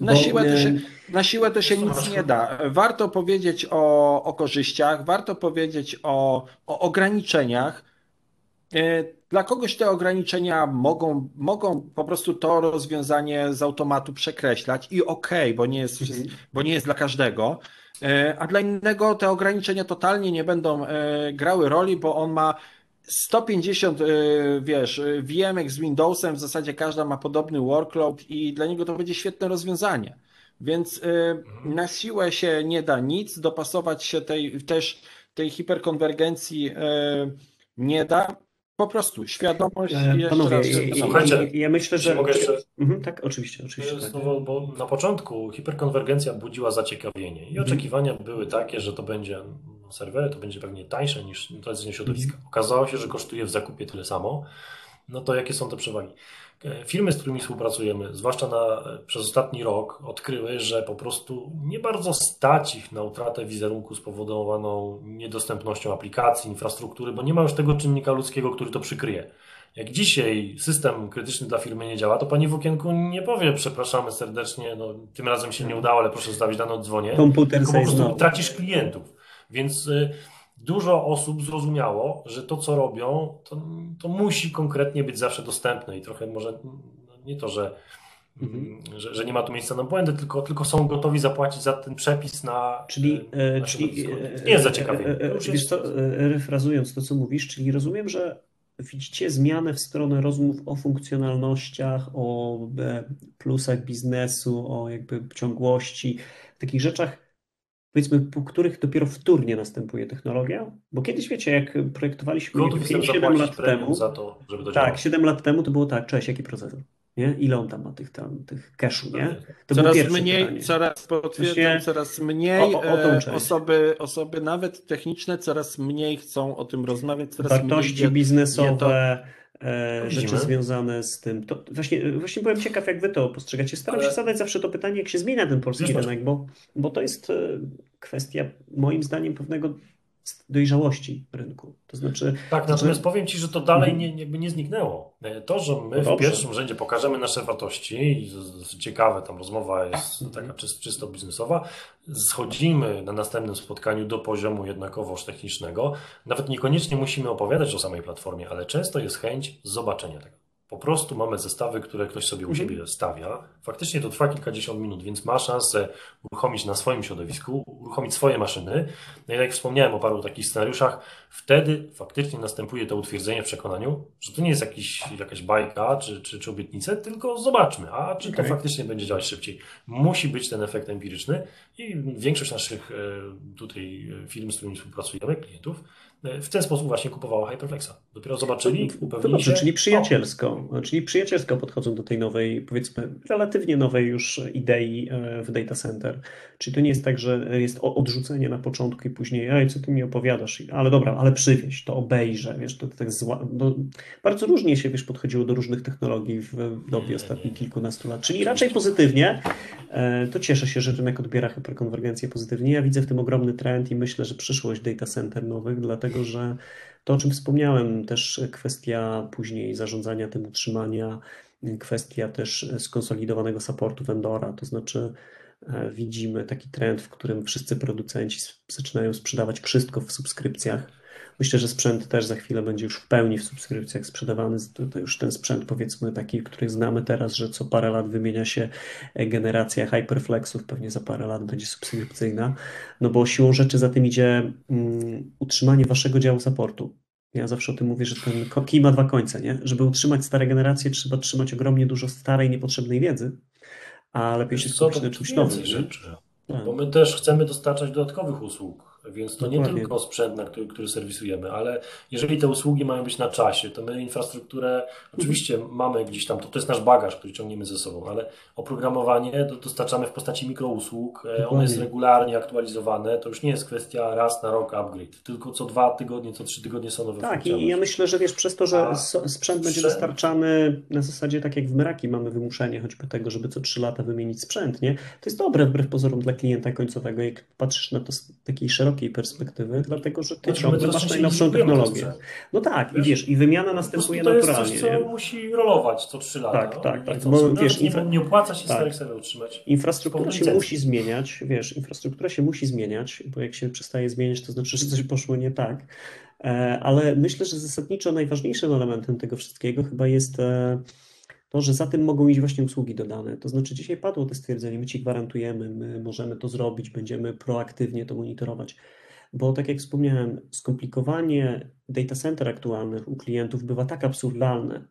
na, siłę to się, na siłę to się nic nie da. Warto powiedzieć o, o korzyściach, warto powiedzieć o, o ograniczeniach. E, dla kogoś te ograniczenia mogą, mogą po prostu to rozwiązanie z automatu przekreślać i okej, okay, bo, nie jest, mhm. bo nie jest dla każdego. E, a dla innego te ograniczenia totalnie nie będą e, grały roli, bo on ma 150, e, wiesz, VMek z Windowsem, w zasadzie każda ma podobny workload i dla niego to będzie świetne rozwiązanie. Więc mhm. na siłę się nie da nic, dopasować się tej, też tej hiperkonwergencji nie da. Po prostu świadomość. E, panowie, raz, ja, ja, ja, myślę, że. Mogę jeszcze... Mhm, tak, oczywiście. oczywiście tak. Znowu, bo na początku hiperkonwergencja budziła zaciekawienie i mhm. oczekiwania były takie, że to będzie serwery, to będzie pewnie tańsze niż tradycyjne środowiska. Mhm. Okazało się, że kosztuje w zakupie tyle samo. No to jakie są te przewagi? E, firmy, z którymi współpracujemy, zwłaszcza na, e, przez ostatni rok, odkryły, że po prostu nie bardzo stać ich na utratę wizerunku spowodowaną niedostępnością aplikacji, infrastruktury, bo nie ma już tego czynnika ludzkiego, który to przykryje. Jak dzisiaj system krytyczny dla firmy nie działa, to pani w okienku nie powie, przepraszamy serdecznie, no, tym razem się nie udało, ale proszę zostawić dane odzwonie. Komputer po prostu tracisz klientów. Więc y, dużo osób zrozumiało, że to, co robią, to, to musi konkretnie być zawsze dostępne i trochę może no, nie to, że, mhm. że, że, nie ma tu miejsca na błędy, tylko, tylko są gotowi zapłacić za ten przepis na. Czyli, e, na czyli nie jest zaciekawienie. E, wiesz co, refrazując to, co mówisz, czyli rozumiem, że widzicie zmianę w stronę rozmów o funkcjonalnościach, o plusach biznesu, o jakby ciągłości, takich rzeczach, powiedzmy, po których dopiero wtórnie następuje technologia? Bo kiedyś, wiecie, jak projektowaliśmy 5-7 lat temu, za to, żeby to tak, działało. 7 lat temu to było tak, cześć, jaki procesor? Nie? Ile on tam ma tych, tam, tych cache'u, nie? To coraz mniej, pytanie. coraz potwierdzam, coraz mniej o, o, o e, osoby, osoby nawet techniczne coraz mniej chcą o tym rozmawiać, coraz Wartości mniej biznesowe, e, rzeczy związane z tym. To właśnie, właśnie byłem ciekaw, jak wy to postrzegacie. Staram Ale... się zadać zawsze to pytanie, jak się zmienia ten polski rynek, bo, bo to jest e, kwestia moim zdaniem pewnego dojrzałości rynku. To znaczy. Tak, natomiast że... powiem Ci, że to dalej mhm. nie, jakby nie zniknęło. To, że my no w pierwszym rzędzie pokażemy nasze wartości, ciekawe, tam rozmowa jest mhm. taka czysto biznesowa, schodzimy na następnym spotkaniu do poziomu jednakowoż technicznego. Nawet niekoniecznie musimy opowiadać o samej platformie, ale często jest chęć zobaczenia tego. Po prostu mamy zestawy, które ktoś sobie u mhm. siebie stawia. Faktycznie to trwa kilkadziesiąt minut, więc ma szansę uruchomić na swoim środowisku, uruchomić swoje maszyny. No i jak wspomniałem o paru takich scenariuszach, wtedy faktycznie następuje to utwierdzenie w przekonaniu, że to nie jest jakiś, jakaś bajka czy, czy, czy obietnica, tylko zobaczmy, a czy okay. to faktycznie będzie działać szybciej. Musi być ten efekt empiryczny i większość naszych e, tutaj e, firm, z którymi współpracujemy, klientów, w ten sposób właśnie kupowała Hyperflexa. Dopiero zobaczyli, upewnili dobrze, się. Czyli przyjacielsko, o. czyli przyjacielsko podchodzą do tej nowej, powiedzmy, relatywnie nowej już idei e, w data center. Czyli to nie jest tak, że jest odrzucenie na początku i później, ej, co ty mi opowiadasz, ale dobra, ale przywieź, to obejrzę, wiesz, to, tak zła... No, bardzo różnie się, wiesz, podchodziło do różnych technologii w dobie ostatnich kilkunastu lat, czyli raczej pozytywnie. E, to cieszę się, że rynek odbiera hyperkonwergencję pozytywnie. Ja widzę w tym ogromny trend i myślę, że przyszłość data center nowych, dlatego że to, o czym wspomniałem, też kwestia później zarządzania tym utrzymania, kwestia też skonsolidowanego supportu vendora, to znaczy e, widzimy taki trend, w którym wszyscy producenci zaczynają sprzedawać wszystko w subskrypcjach Myślę, że sprzęt też za chwilę będzie już w pełni w subskrypcjach sprzedawany. To, to już ten sprzęt, powiedzmy, taki, który znamy teraz, że co parę lat wymienia się e, generacja Hyperflexów, pewnie za parę lat będzie subskrypcyjna. No bo siłą rzeczy za tym idzie um, utrzymanie waszego działu supportu. Ja zawsze o tym mówię, że ten kij ma dwa końce, nie? Żeby utrzymać stare generacje, trzeba trzymać ogromnie dużo starej, niepotrzebnej wiedzy, a lepiej się skupić na czymś nowym. Rzeczy. Tak. Bo my też chcemy dostarczać dodatkowych usług więc to Dokładnie. nie tylko sprzęt, na który, który serwisujemy, ale jeżeli te usługi mają być na czasie, to my infrastrukturę oczywiście mamy gdzieś tam, to, to jest nasz bagaż, który ciągniemy ze sobą, ale oprogramowanie dostarczamy w postaci mikrousług, Dokładnie. one jest regularnie aktualizowane, to już nie jest kwestia raz na rok upgrade, tylko co dwa tygodnie, co trzy tygodnie są nowe Tak i ja myślę, że wiesz, przez to, że A sprzęt będzie dostarczany na zasadzie tak jak w Meraki mamy wymuszenie choćby tego, żeby co trzy lata wymienić sprzęt, nie? To jest dobre wbrew pozorom dla klienta końcowego, jak patrzysz na to z takiej szerokiej szerokiej perspektywy, dlatego że ty znaczy, masz najnowszą technologię. No tak, wiesz, i wiesz, i wymiana następuje to naturalnie. To jest coś, co musi rolować co trzy lata. Tak, tak, tak. Bo, wiesz, infra... nie, opłaca się tak. starych utrzymać. Infrastruktura się musi zmieniać, wiesz, infrastruktura się musi zmieniać, bo jak się przestaje zmieniać, to znaczy, że coś poszło nie tak. E, ale myślę, że zasadniczo najważniejszym elementem tego wszystkiego chyba jest e, to, że za tym mogą iść właśnie usługi dodane. To znaczy, dzisiaj padło to stwierdzenie, my ci gwarantujemy, my możemy to zrobić, będziemy proaktywnie to monitorować. Bo tak jak wspomniałem, skomplikowanie data center aktualnych u klientów bywa tak absurdalne,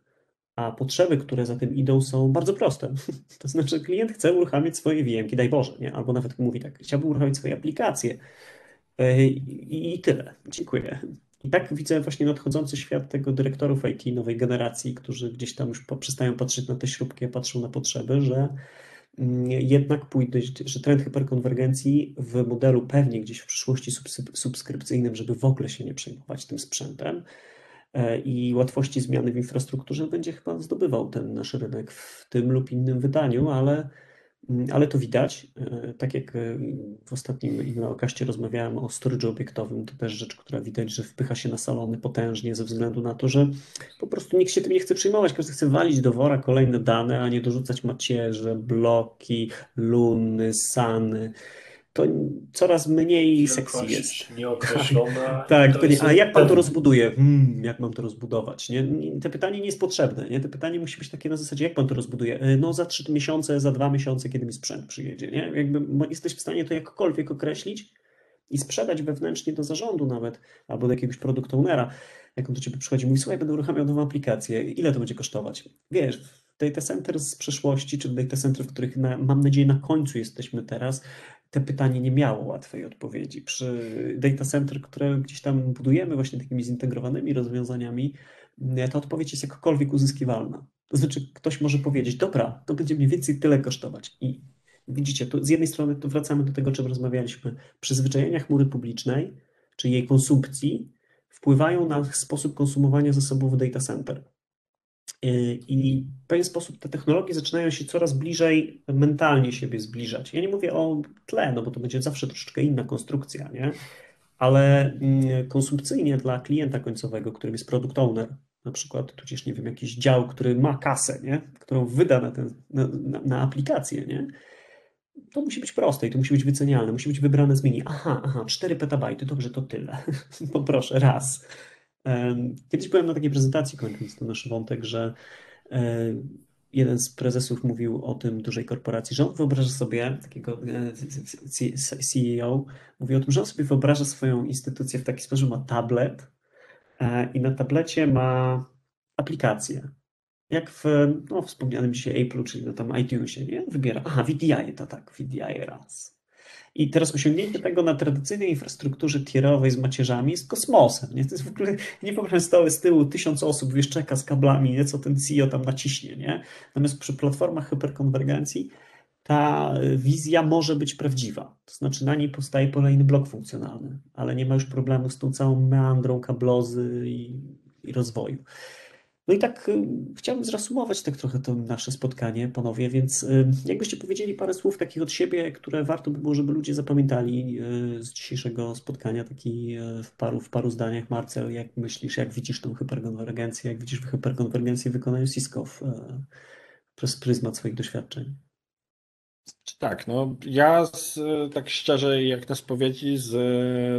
a potrzeby, które za tym idą, są bardzo proste. To znaczy, klient chce uruchamiać swoje VM, daj Boże, nie? albo nawet mówi tak, chciałbym uruchamiać swoje aplikacje. E, I tyle. Dziękuję. I tak widzę właśnie nadchodzący świat tego dyrektorów IT nowej generacji, którzy gdzieś tam już przestają patrzeć na te śrubki, a patrzą na potrzeby, że mm, jednak pójdzie, że trend hyperkonwergencji w modelu pewnie gdzieś w przyszłości subskrypcyjnym, żeby w ogóle się nie przejmować tym sprzętem e, i łatwości zmiany w infrastrukturze będzie chyba zdobywał ten nasz rynek w tym lub innym wydaniu, ale ale to widać. E, tak jak e, w ostatnim innokaście rozmawiałem o storage obiektowym, to też rzecz, która widać, że wpycha się na salony potężnie ze względu na to, że po prostu nikt się tym nie chce przyjmować. Każdy chce walić do wora kolejne dane, a nie dorzucać macierze, bloki, luny, sany to coraz mniej sexy jest. Nieokreślona. tak, to nie, a jak pan to rozbuduje? Hmm, jak mam to rozbudować? Nie? Te pytanie nie jest potrzebne. Nie? Te pytanie musi być takie na zasadzie, jak pan to rozbuduje? E, no za trzy miesiące, za dwa miesiące, kiedy mi sprzęt przyjedzie. Nie? Jakby jesteś w stanie to jakkolwiek określić i sprzedać wewnętrznie do zarządu nawet, albo do jakiegoś produkt ownera. Jak on do ciebie przychodzi, mówi, słuchaj, będę uruchamiał nową aplikację, ile to będzie kosztować? Wiesz, data center z przeszłości, czy data center, w których na, mam nadzieję na końcu jesteśmy teraz, te pytanie nie miało łatwej odpowiedzi. Przy data center, które gdzieś tam budujemy właśnie takimi zintegrowanymi rozwiązaniami, ta odpowiedź jest jakkolwiek uzyskiwalna. To znaczy ktoś może powiedzieć, dobra, to będzie mniej więcej tyle kosztować. I widzicie, to z jednej strony to wracamy do tego, o czym rozmawialiśmy. Przyzwyczajenia chmury publicznej, czy jej konsumpcji, wpływają na sposób konsumowania zasobów data center. I w pewien sposób te technologie zaczynają się coraz bliżej mentalnie siebie zbliżać. Ja nie mówię o tle, no bo to będzie zawsze troszeczkę inna konstrukcja, nie? Ale mm, konsumpcyjnie dla klienta końcowego, którym jest product owner, na przykład, tudzież nie wiem, jakiś dział, który ma kasę, nie? którą wyda na, ten, na, na, na aplikację, nie? to musi być proste i to musi być wycenialne, musi być wybrane z menu. Aha, aha, 4 petabajty, dobrze, to tyle. Poproszę, raz. Kiedyś byłem na takiej prezentacji, kończąc ten nasz wątek, że jeden z prezesów mówił o tym dużej korporacji, że on wyobraża sobie, takiego e, CEO, mówi o tym, że on sobie wyobraża swoją instytucję w taki sposób, że ma tablet e, i na tablecie ma aplikację jak w no, wspomnianym dzisiaj Apple, czyli na tam iTunesie, nie? Wybiera, aha, VDI to tak, VDI raz. I teraz osiągnięcie tego na tradycyjnej infrastrukturze tierowej z macierzami jest kosmosem. Nie? To jest w ogóle, nie wyobrażam stoły z tyłu, tysiąc osób wiesz, czeka z kablami, nie? co ten CEO tam naciśnie. Nie? Natomiast przy platformach hyperkonwergencji ta wizja może być prawdziwa. To znaczy na niej powstaje kolejny blok funkcjonalny, ale nie ma już problemu z tą całą meandrą kablozy i, i rozwoju. No i tak y, chciałbym zresumować tak trochę to nasze spotkanie, panowie, więc y, jakbyście powiedzieli parę słów takich od siebie, które warto by było, żeby ludzie zapamiętali y, z dzisiejszego spotkania, taki w paru, w paru zdaniach. Marcel, jak myślisz, jak widzisz tą hyperkonwergencję, jak widzisz hyperkonwergencję w wykonaniu Cisco przez pryzmat swoich doświadczeń? Tak, no ja z, tak szczerze, jak na spowiedzi z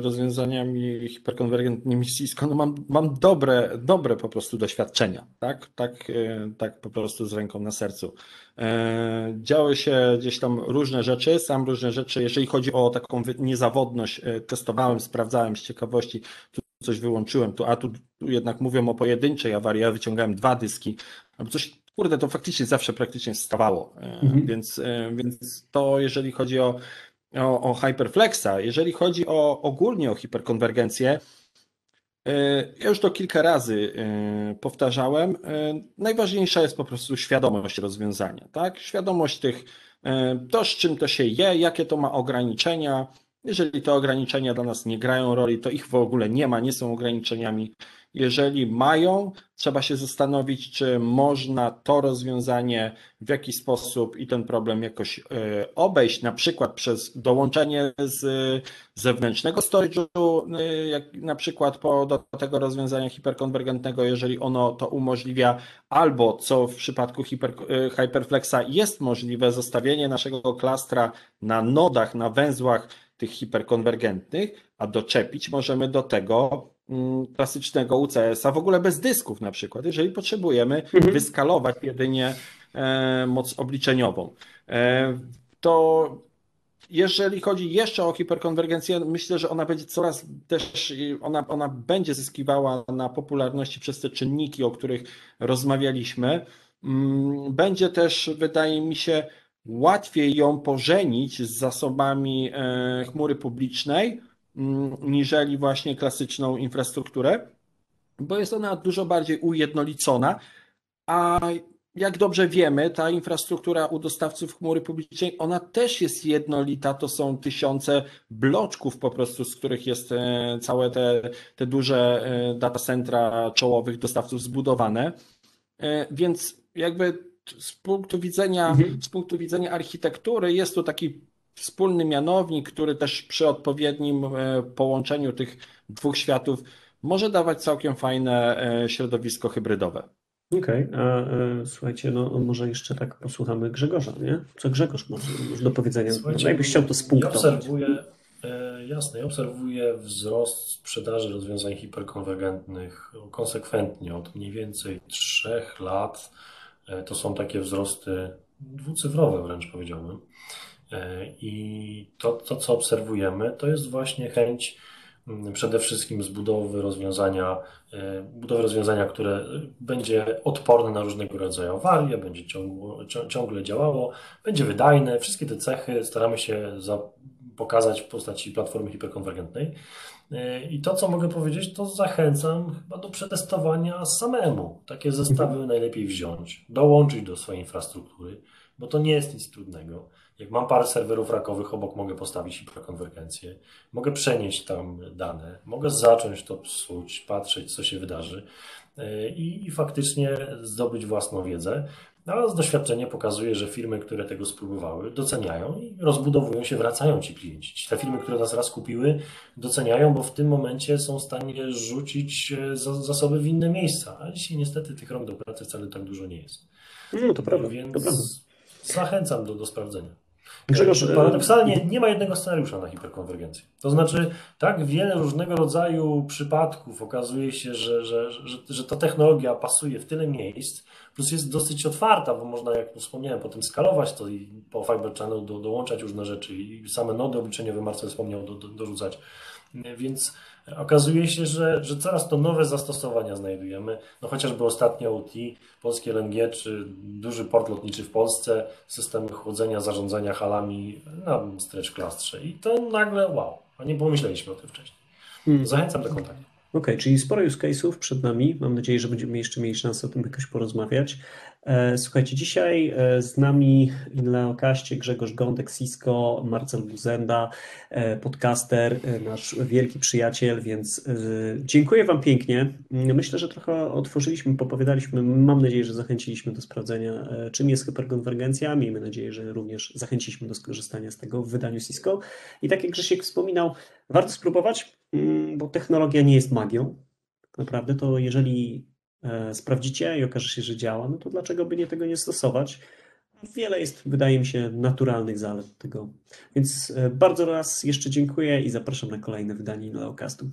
rozwiązaniami hiperkonwergentnymi Cisco, no mam, mam dobre, dobre po prostu doświadczenia, tak? Tak, e, tak po prostu z ręką na sercu. E, działy się gdzieś tam różne rzeczy, sam różne rzeczy, jeżeli chodzi o taką niezawodność, e, testowałem, sprawdzałem z ciekawości, tu coś wyłączyłem, tu, a tu, tu jednak mówią o pojedynczej awarii, ja wyciągałem dwa dyski, albo coś kurde, to faktycznie zawsze praktycznie stawało. E, mhm. Więc, e, więc to jeżeli chodzi o, o, o Hyperflexa, jeżeli chodzi o ogólnie o hiperkonwergencję, e, ja już to kilka razy powtarzałem. Najważniejsza jest po prostu świadomość rozwiązania, tak? Świadomość tych, to z czym to się je, jakie to ma ograniczenia. Jeżeli te ograniczenia dla nas nie grają roli, to ich w ogóle nie ma, nie są ograniczeniami. Jeżeli mają, trzeba się zastanowić, czy można to rozwiązanie w jakiś sposób i ten problem jakoś e, obejść, na przykład przez dołączenie z zewnętrznego storage'u, e, na przykład po, do tego rozwiązania hiperkonwergentnego, jeżeli ono to umożliwia, albo co w przypadku hiper, e, Hyperflexa jest możliwe, zostawienie naszego klastra na nodach, na węzłach tych hiperkonwergentnych, a doczepić możemy do tego klasycznego UCS-a, w ogóle bez dysków na przykład, jeżeli potrzebujemy mhm. wyskalować jedynie e, moc obliczeniową. E, to jeżeli chodzi jeszcze o hiperkonwergencję, myślę, że ona będzie coraz też, ona, ona będzie zyskiwała na popularności przez te czynniki, o których rozmawialiśmy. Mm, będzie też, wydaje mi się, łatwiej ją pożenić z zasobami e, chmury publicznej, Mm, niżeli właśnie klasyczną infrastrukturę, bo jest ona dużo bardziej ujednolicona, a jak dobrze wiemy, ta infrastruktura u dostawców chmury publicznej, ona też jest jednolita. To są tysiące bloczków po prostu, z których jest e, całe te, te duże e, data centra czołowych dostawców zbudowane. E, więc jakby z punktu widzenia, mhm. z punktu widzenia architektury jest to taki wspólny mianownik, który też przy odpowiednim e, połączeniu tych dwóch światów może dawać całkiem fajne e, środowisko hybrydowe. Okej, okay, a e, słuchajcie, no może jeszcze tak posłuchamy Grzegorza, nie? Co Grzegorz ma do powiedzenia? Słuchajcie, Jakbyś chciał to spunktować. Ja obserwuję, e, jasne, ja obserwuję wzrost sprzedaży rozwiązań hiperkonwergentnych konsekwentnie od mniej więcej trzech lat. E, to są takie wzrosty dwucyfrowe wręcz powiedziałbym. E, I to, to, co obserwujemy, to jest właśnie chęć mm, przede wszystkim zbudowy rozwiązania, e, budowy rozwiązania, które będzie odporne na różnego rodzaju awarie, będzie ciągło, ciągle działało, będzie wydajne. Wszystkie te cechy staramy się pokazać w postaci platformy hiperkonwergentnej. E, I to, co mogę powiedzieć, to zachęcam chyba do przetestowania samemu. Takie zestawy mhm. najlepiej wziąć, dołączyć do swojej infrastruktury, bo to nie jest nic trudnego. Jak mam parę serwerów rakowych, obok mogę postawić hiperkonwergencję, mogę przenieść tam dane, mogę zacząć to psuć, patrzeć, co się wydarzy. i, i faktycznie zdobyć własną wiedzę. No, ale doświadczenie pokazuje, że firmy, które tego spróbowały, doceniają i rozbudowują się, wracają ci klienci. Te firmy, które nas raz kupiły, doceniają, bo w tym momencie są w stanie rzucić zasoby w inne miejsca. A dzisiaj niestety tych rąk do pracy wcale tak dużo nie jest. No to prawda. Więc to prawda. zachęcam do, do sprawdzenia. Grzegorz, e, Paradoksalnie nie ma jednego scenariusza na hiperkonwergencję. To znaczy, tak wiele różnego rodzaju przypadków okazuje się, że, że, że, że ta technologia pasuje w tyle miejsc, plus jest dosyć otwarta, bo można, jak wspomniałem, potem skalować to i po Fiber Channel do, dołączać różne rzeczy i same nody obliczeniowe Marcel wspomniał do, do, dorzucać. Więc okazuje się, że, że coraz to nowe zastosowania znajdujemy. No chociażby ostatnio UT, polskie LNG, czy duży port lotniczy w Polsce, systemy chłodzenia, zarządzania halami na stretch klastrze. I to nagle wow, a nie pomyśleliśmy o tym wcześniej. Hmm. Zachęcam do kontaktu. Okej, okay, czyli sporo use case'ów przed nami. Mam nadzieję, że będziemy jeszcze mieli szansę o tym jakoś porozmawiać. E, słuchajcie, dzisiaj e, z nami w Leokaście Grzegorz Gądek, Cisco, Marcel Buzenda, e, podcaster, nasz wielki przyjaciel, więc dziękuję Wam pięknie. Myślę, że trochę otworzyliśmy, popowiadaliśmy, mam nadzieję, że zachęciliśmy do sprawdzenia, czym jest hyperkonwergencja. Miejmy nadzieję, że również zachęciliśmy do skorzystania z tego w wydaniu Cisco. I tak jak Grzesiek wspominał, warto spróbować, mm, bo technologia nie jest magią. Naprawdę to jeżeli sprawdzicie i okaże się, że działa, no to dlaczego by nie tego nie stosować? Wiele jest, wydaje mi się, naturalnych zalet tego. Więc e, bardzo raz jeszcze dziękuję i zapraszam na kolejne wydanie Neocastu.